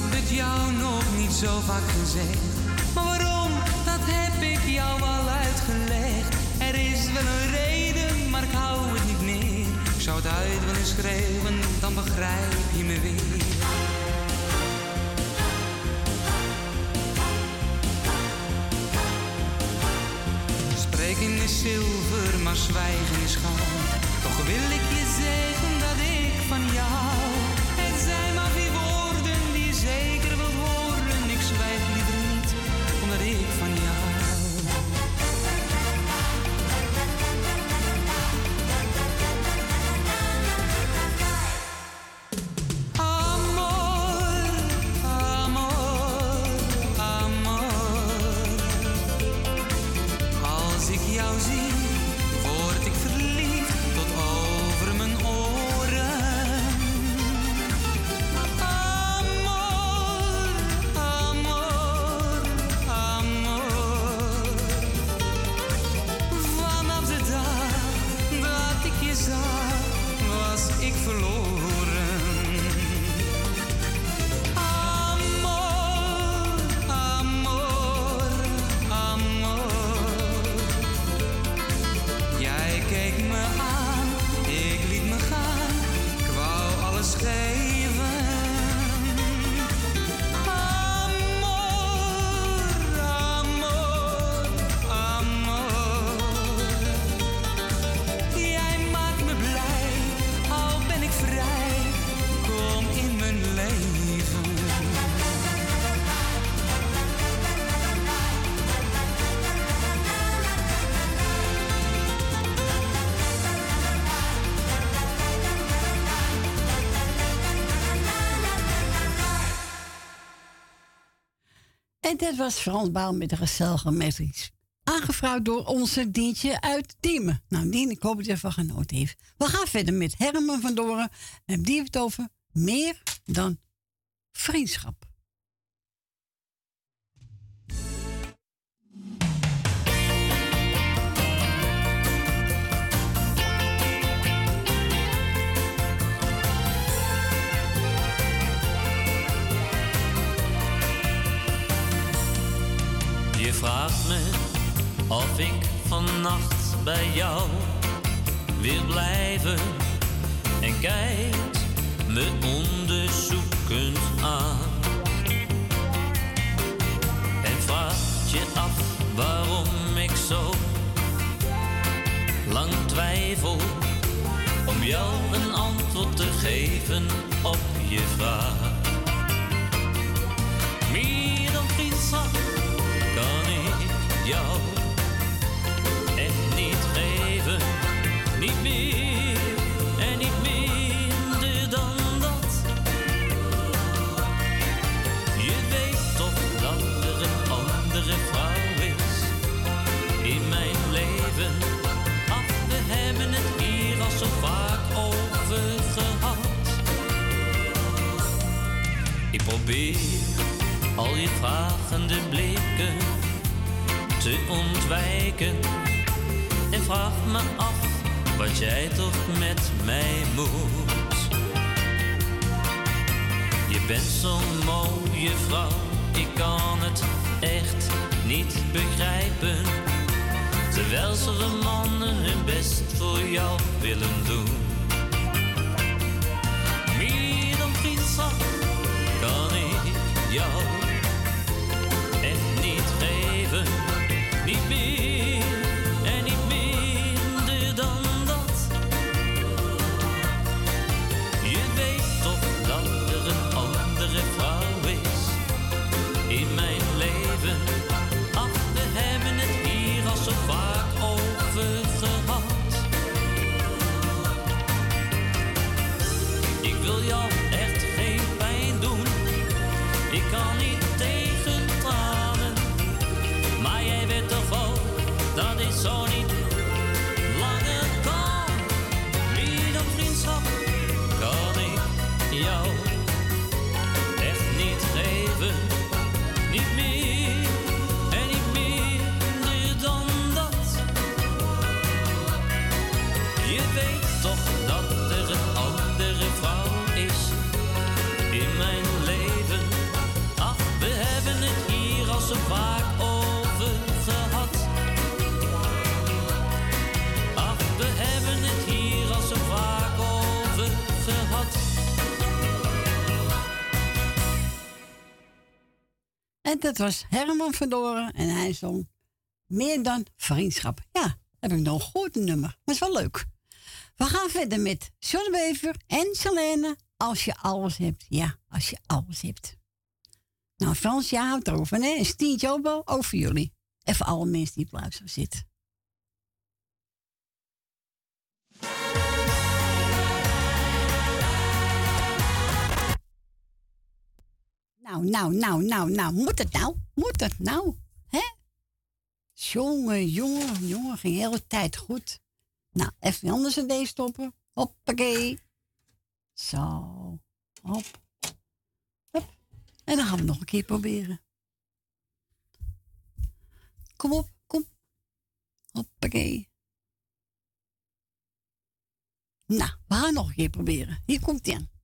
heb het jou nog niet zo vaak gezegd. Maar waarom, dat heb ik jou al uitgelegd. Er is wel een reden, maar ik hou het niet meer. Ik zou het uit willen schreeuwen, dan begrijp je me weer. Spreken is zilver, maar zwijgen is goud. Toch wil ik je zeggen dat ik van jou En dit was Frans Baal met de gezellige metrics. Aangevraagd door onze Dientje uit Diemen. Nou, Dien, ik hoop dat je ervan genoten heeft. We gaan verder met Herman van Doren. En die heeft het over meer dan vriendschap. Vraagt me of ik vannacht bij jou wil blijven en kijkt me onderzoekend aan. En vraagt je af waarom ik zo lang twijfel om jou een antwoord te geven op je vraag. Meer dan vriendschap kan ik jou echt niet geven. Niet meer en niet minder dan dat. Je weet toch dat er een andere vrouw is in mijn leven. Ach, we hebben het hier al zo vaak over gehad. Ik probeer al je vragende blikken te ontwijken. En vraag me af wat jij toch met mij moet. Je bent zo'n mooie vrouw, ik kan het echt niet begrijpen. Terwijl zoveel mannen hun best voor jou willen doen. Meer dan vriendschap kan ik jou En dat was Herman van Doren en hij zong Meer dan Vriendschap. Ja, heb ik nog een goed nummer. Maar is wel leuk. We gaan verder met John Wever en Selene. Als je alles hebt. Ja, als je alles hebt. Nou, Frans, jij houdt erover, hè? En Stientje ook wel over jullie. En voor alle mensen die op luisteren zitten. Nou, nou, nou, nou, nou. Moet het nou? Moet het nou? Hè? Jongen, jongen, jongen. Ging de hele tijd goed. Nou, even anders een D stoppen. Hoppakee. Zo. Hop. Hop. En dan gaan we nog een keer proberen. Kom op, kom. Hoppakee. Nou, we gaan nog een keer proberen. Hier komt hij aan.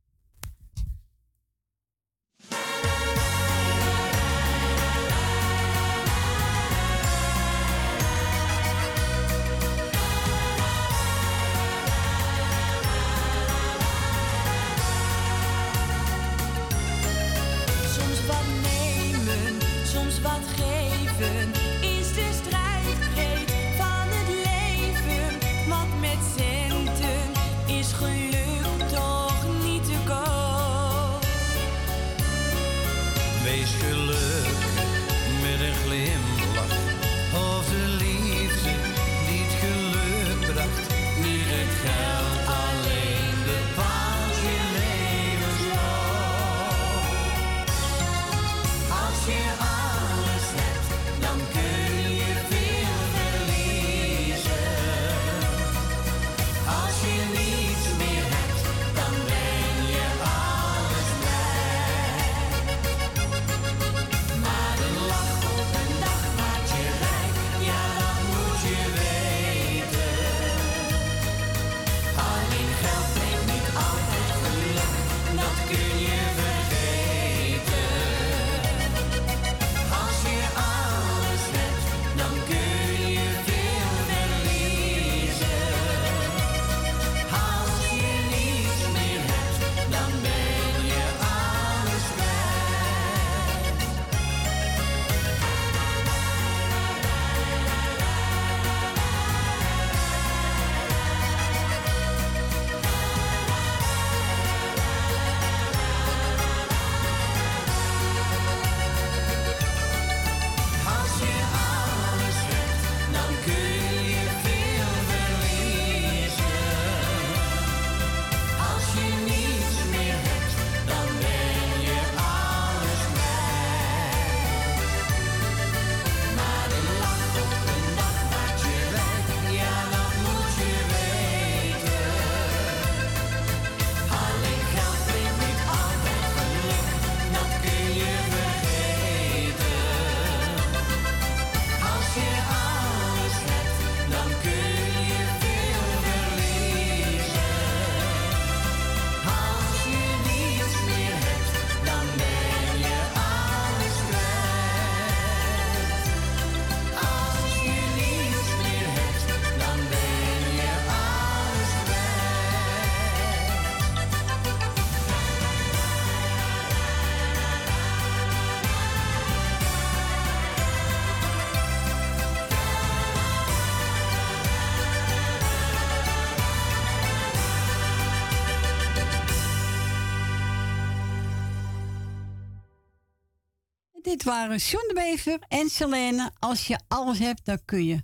Waren John Bever en Selene. Als je alles hebt, dan kun je,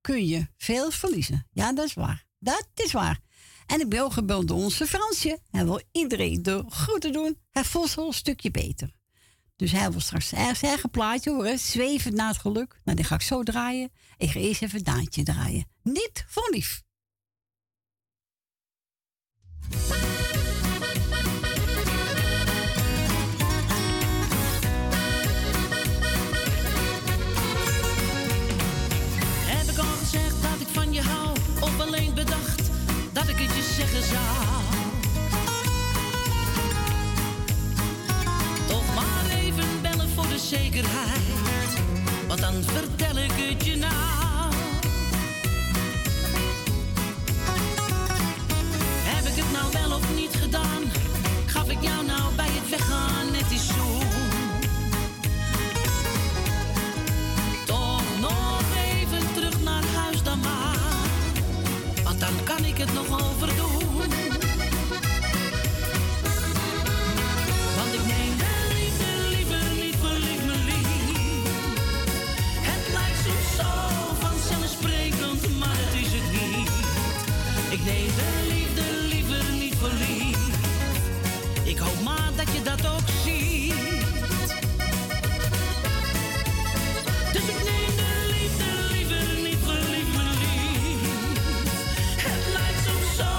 kun je veel verliezen. Ja, dat is waar. Dat is waar. En ik ben ook gebeld door onze Fransje. Hij wil iedereen de groeten doen. Hij voelt zich een stukje beter. Dus hij wil straks zijn eigen plaatje horen. Zweven naar het geluk. Nou, die ga ik zo draaien. Ik ga eerst even Daantje draaien. Niet voor lief. Zekerheid. Want dan vertel ik het je nou. Heb ik het nou wel of niet gedaan? Gaf ik jou nou bij Hoop maar dat je dat ook ziet. Dus ik neem de liefde liever niet me lief. Het lijkt soms zo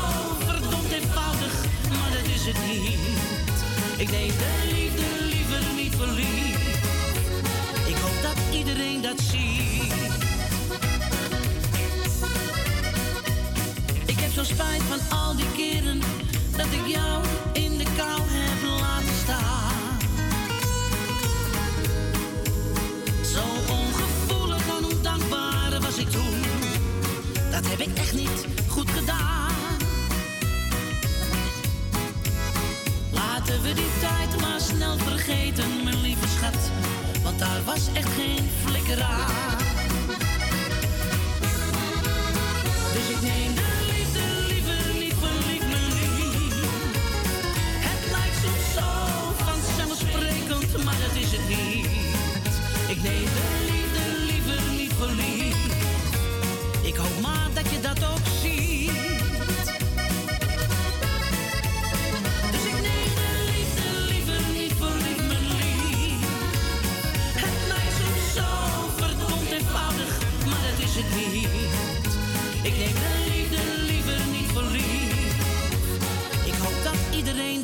verdomd eenvoudig, maar dat is het niet. Ik neem de liefde liever niet verliefd. Ik hoop dat iedereen dat ziet. Ik heb zo spijt van al die keren dat ik jou kou heb laten staan. Zo ongevoelig en ondankbaar was ik toen. Dat heb ik echt niet goed gedaan. Laten we die tijd maar snel vergeten, mijn lieve schat. Want daar was echt geen flikker aan.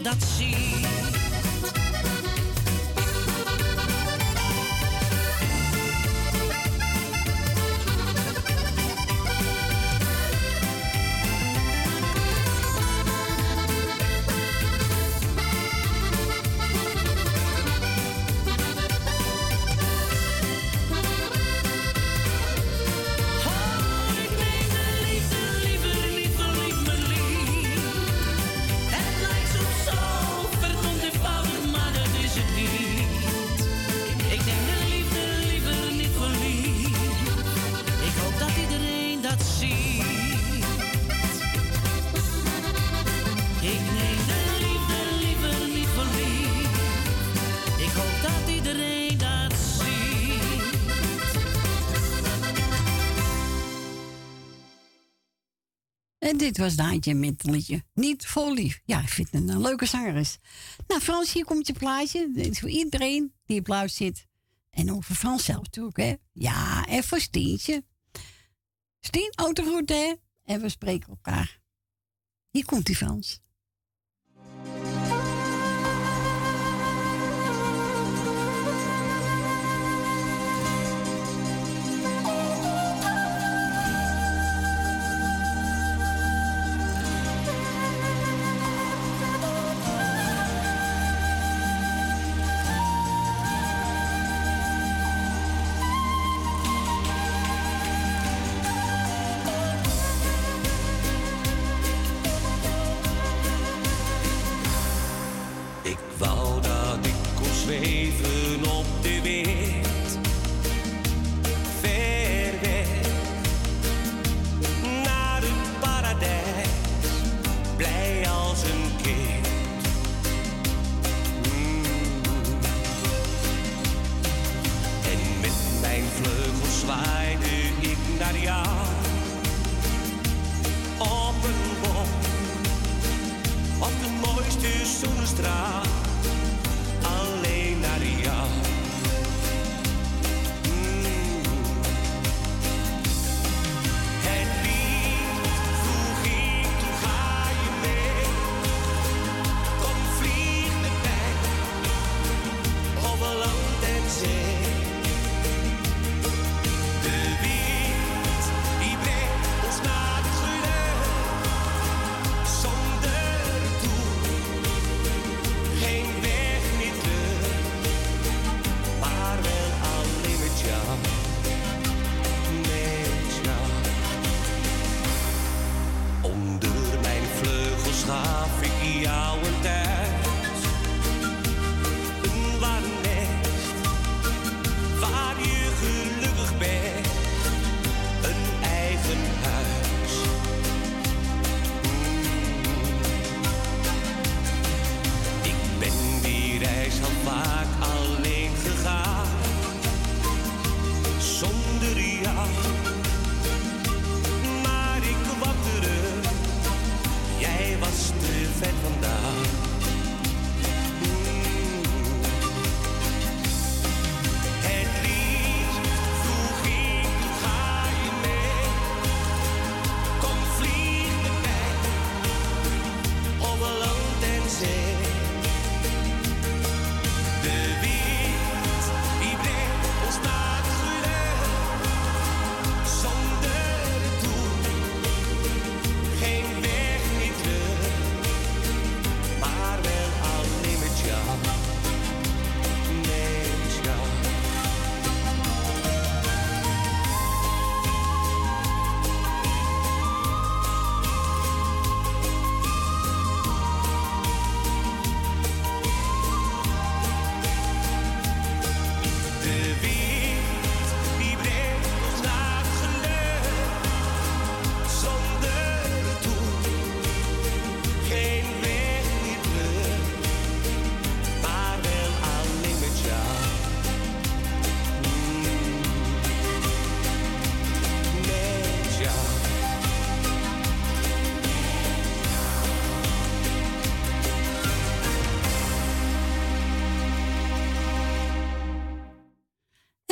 Dat ziet. Was Daantje met het Niet vol lief. Ja, ik vind het een leuke zangeres. Nou, Frans, hier komt je plaatje. Dit is voor iedereen die op luid zit. En ook voor Frans zelf natuurlijk, hè. Ja, en voor Stientje. Stien, autogroet, hè. En we spreken elkaar. Hier komt die Frans.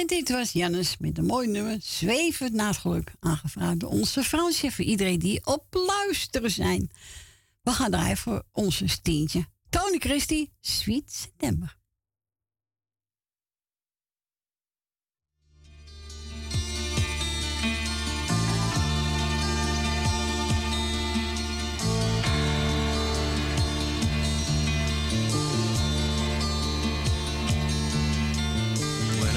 Dit was Jannes met een mooi nummer, Zwevend naar het geluk, aangevraagd door onze Fransje, voor iedereen die op luisteren zijn. We gaan draaien voor onze steentje. Tony Christie, Sweet September.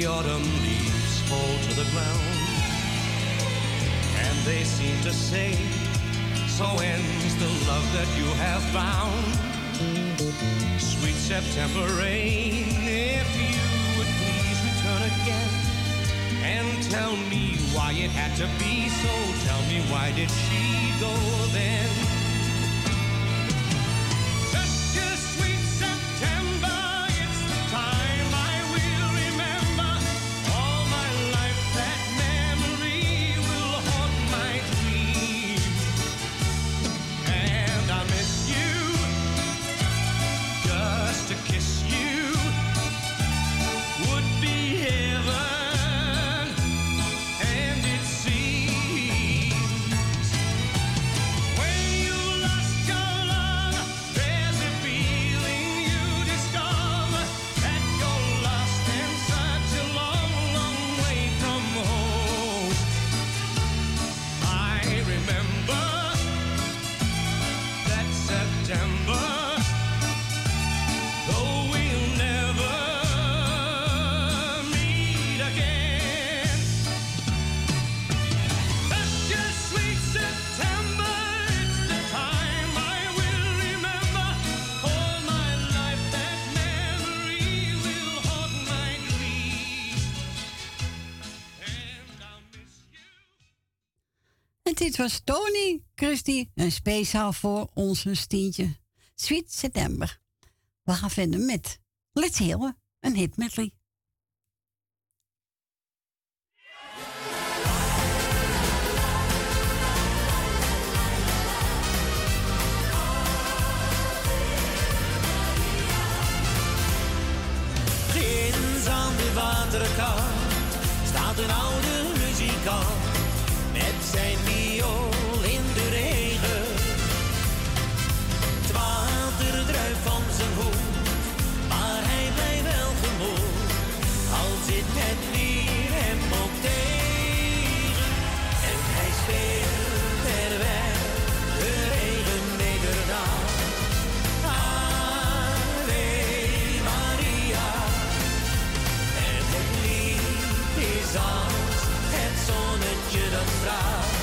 The autumn leaves fall to the ground, and they seem to say, So ends the love that you have found. Sweet September rain, if you would please return again and tell me why it had to be so. Tell me why did she go then? was Tony Christie een speciaal voor ons een stientje. Sweet September. We gaan vinden met Let's Heal, een hit medley. te dançar.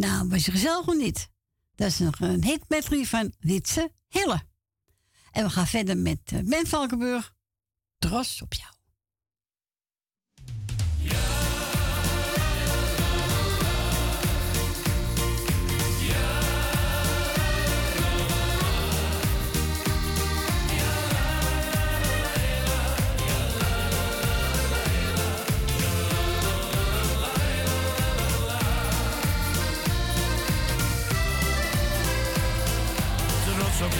Nou, was je gezellig of niet? Dat is nog een hit medley van Ritse Hille. En we gaan verder met eh, Ben Valkenburg. Tros op jou. Op.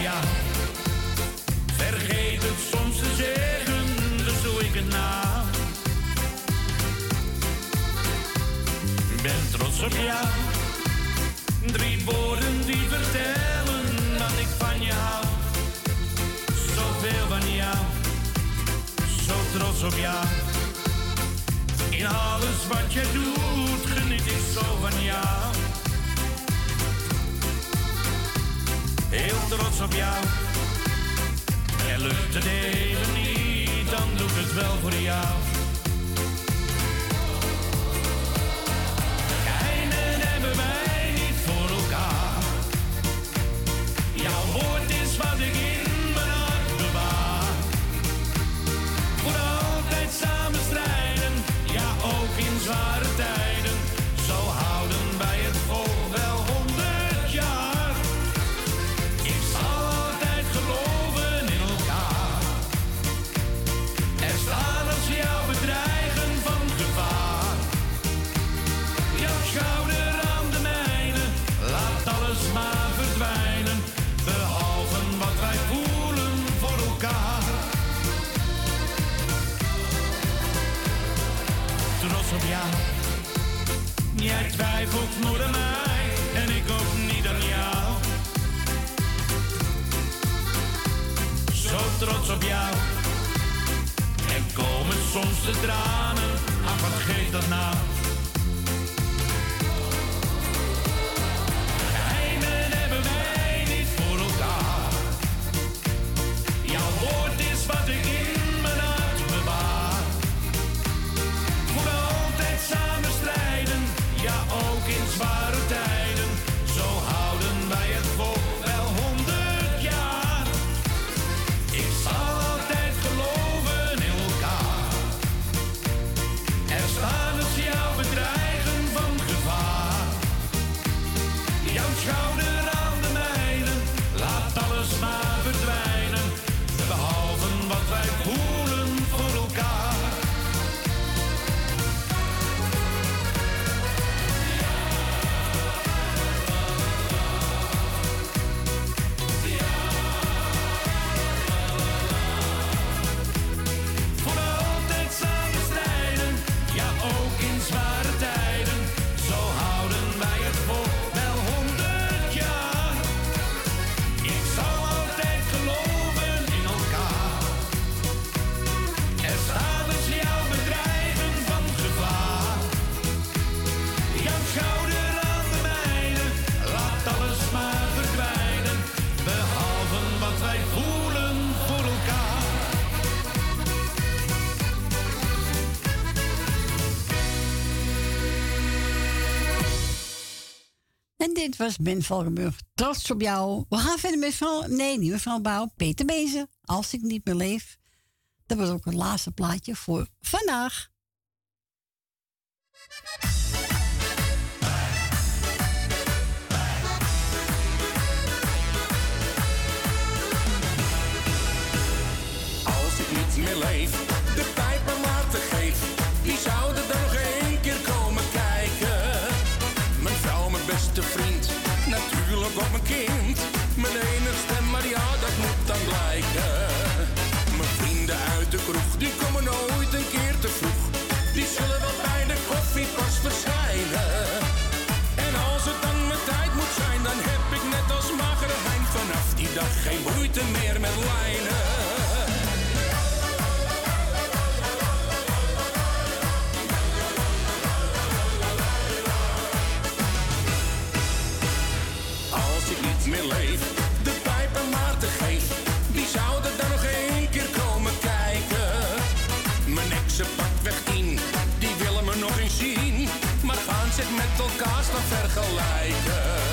Vergeet het soms te zeggen, dus doe ik het nou. Ben trots op jou. Drie woorden die vertellen dat ik van je hou. Zoveel van jou, zo trots op jou. In alles wat je doet, geniet ik zo van jou. Heel trots op jou. En lukt het even niet, dan doe ik het wel voor jou. Geheimen hebben wij aan mij en ik ook niet aan jou. Zo trots op jou. En komen soms de tranen, ach wat geeft dat nou? Dit was Ben Valkenburg. Trots op jou. We gaan verder met mevrouw... Nee, niet mevrouw Bouw. Peter Bezen. Als ik niet meer leef. Dat was ook het laatste plaatje voor vandaag. Als ik niet meer leef, vergelijken.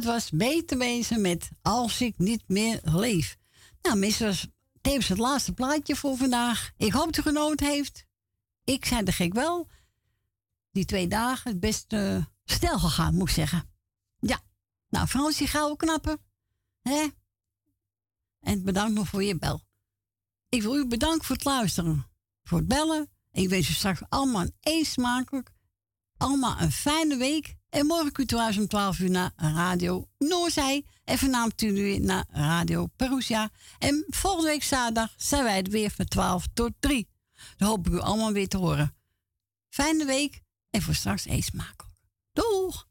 Dat was beter wezen met Als ik niet meer leef. Nou, was tevens het laatste plaatje voor vandaag. Ik hoop dat u genoten heeft. Ik zei de gek wel. Die twee dagen het best eh, stel gegaan, moet ik zeggen. Ja. Nou, Frans, die gouden knappen. Hè? En bedankt nog voor je bel. Ik wil u bedanken voor het luisteren. Voor het bellen. Ik wens u straks allemaal een smakelijk. Allemaal een fijne week. En morgen kunt u thuis om 12 uur naar Radio Noorzij. En vanavond u naar Radio Perusia. En volgende week zaterdag zijn wij er weer van 12 tot 3. Dan hoop ik u allemaal weer te horen. Fijne week en voor straks eet smakelijk. Doeg!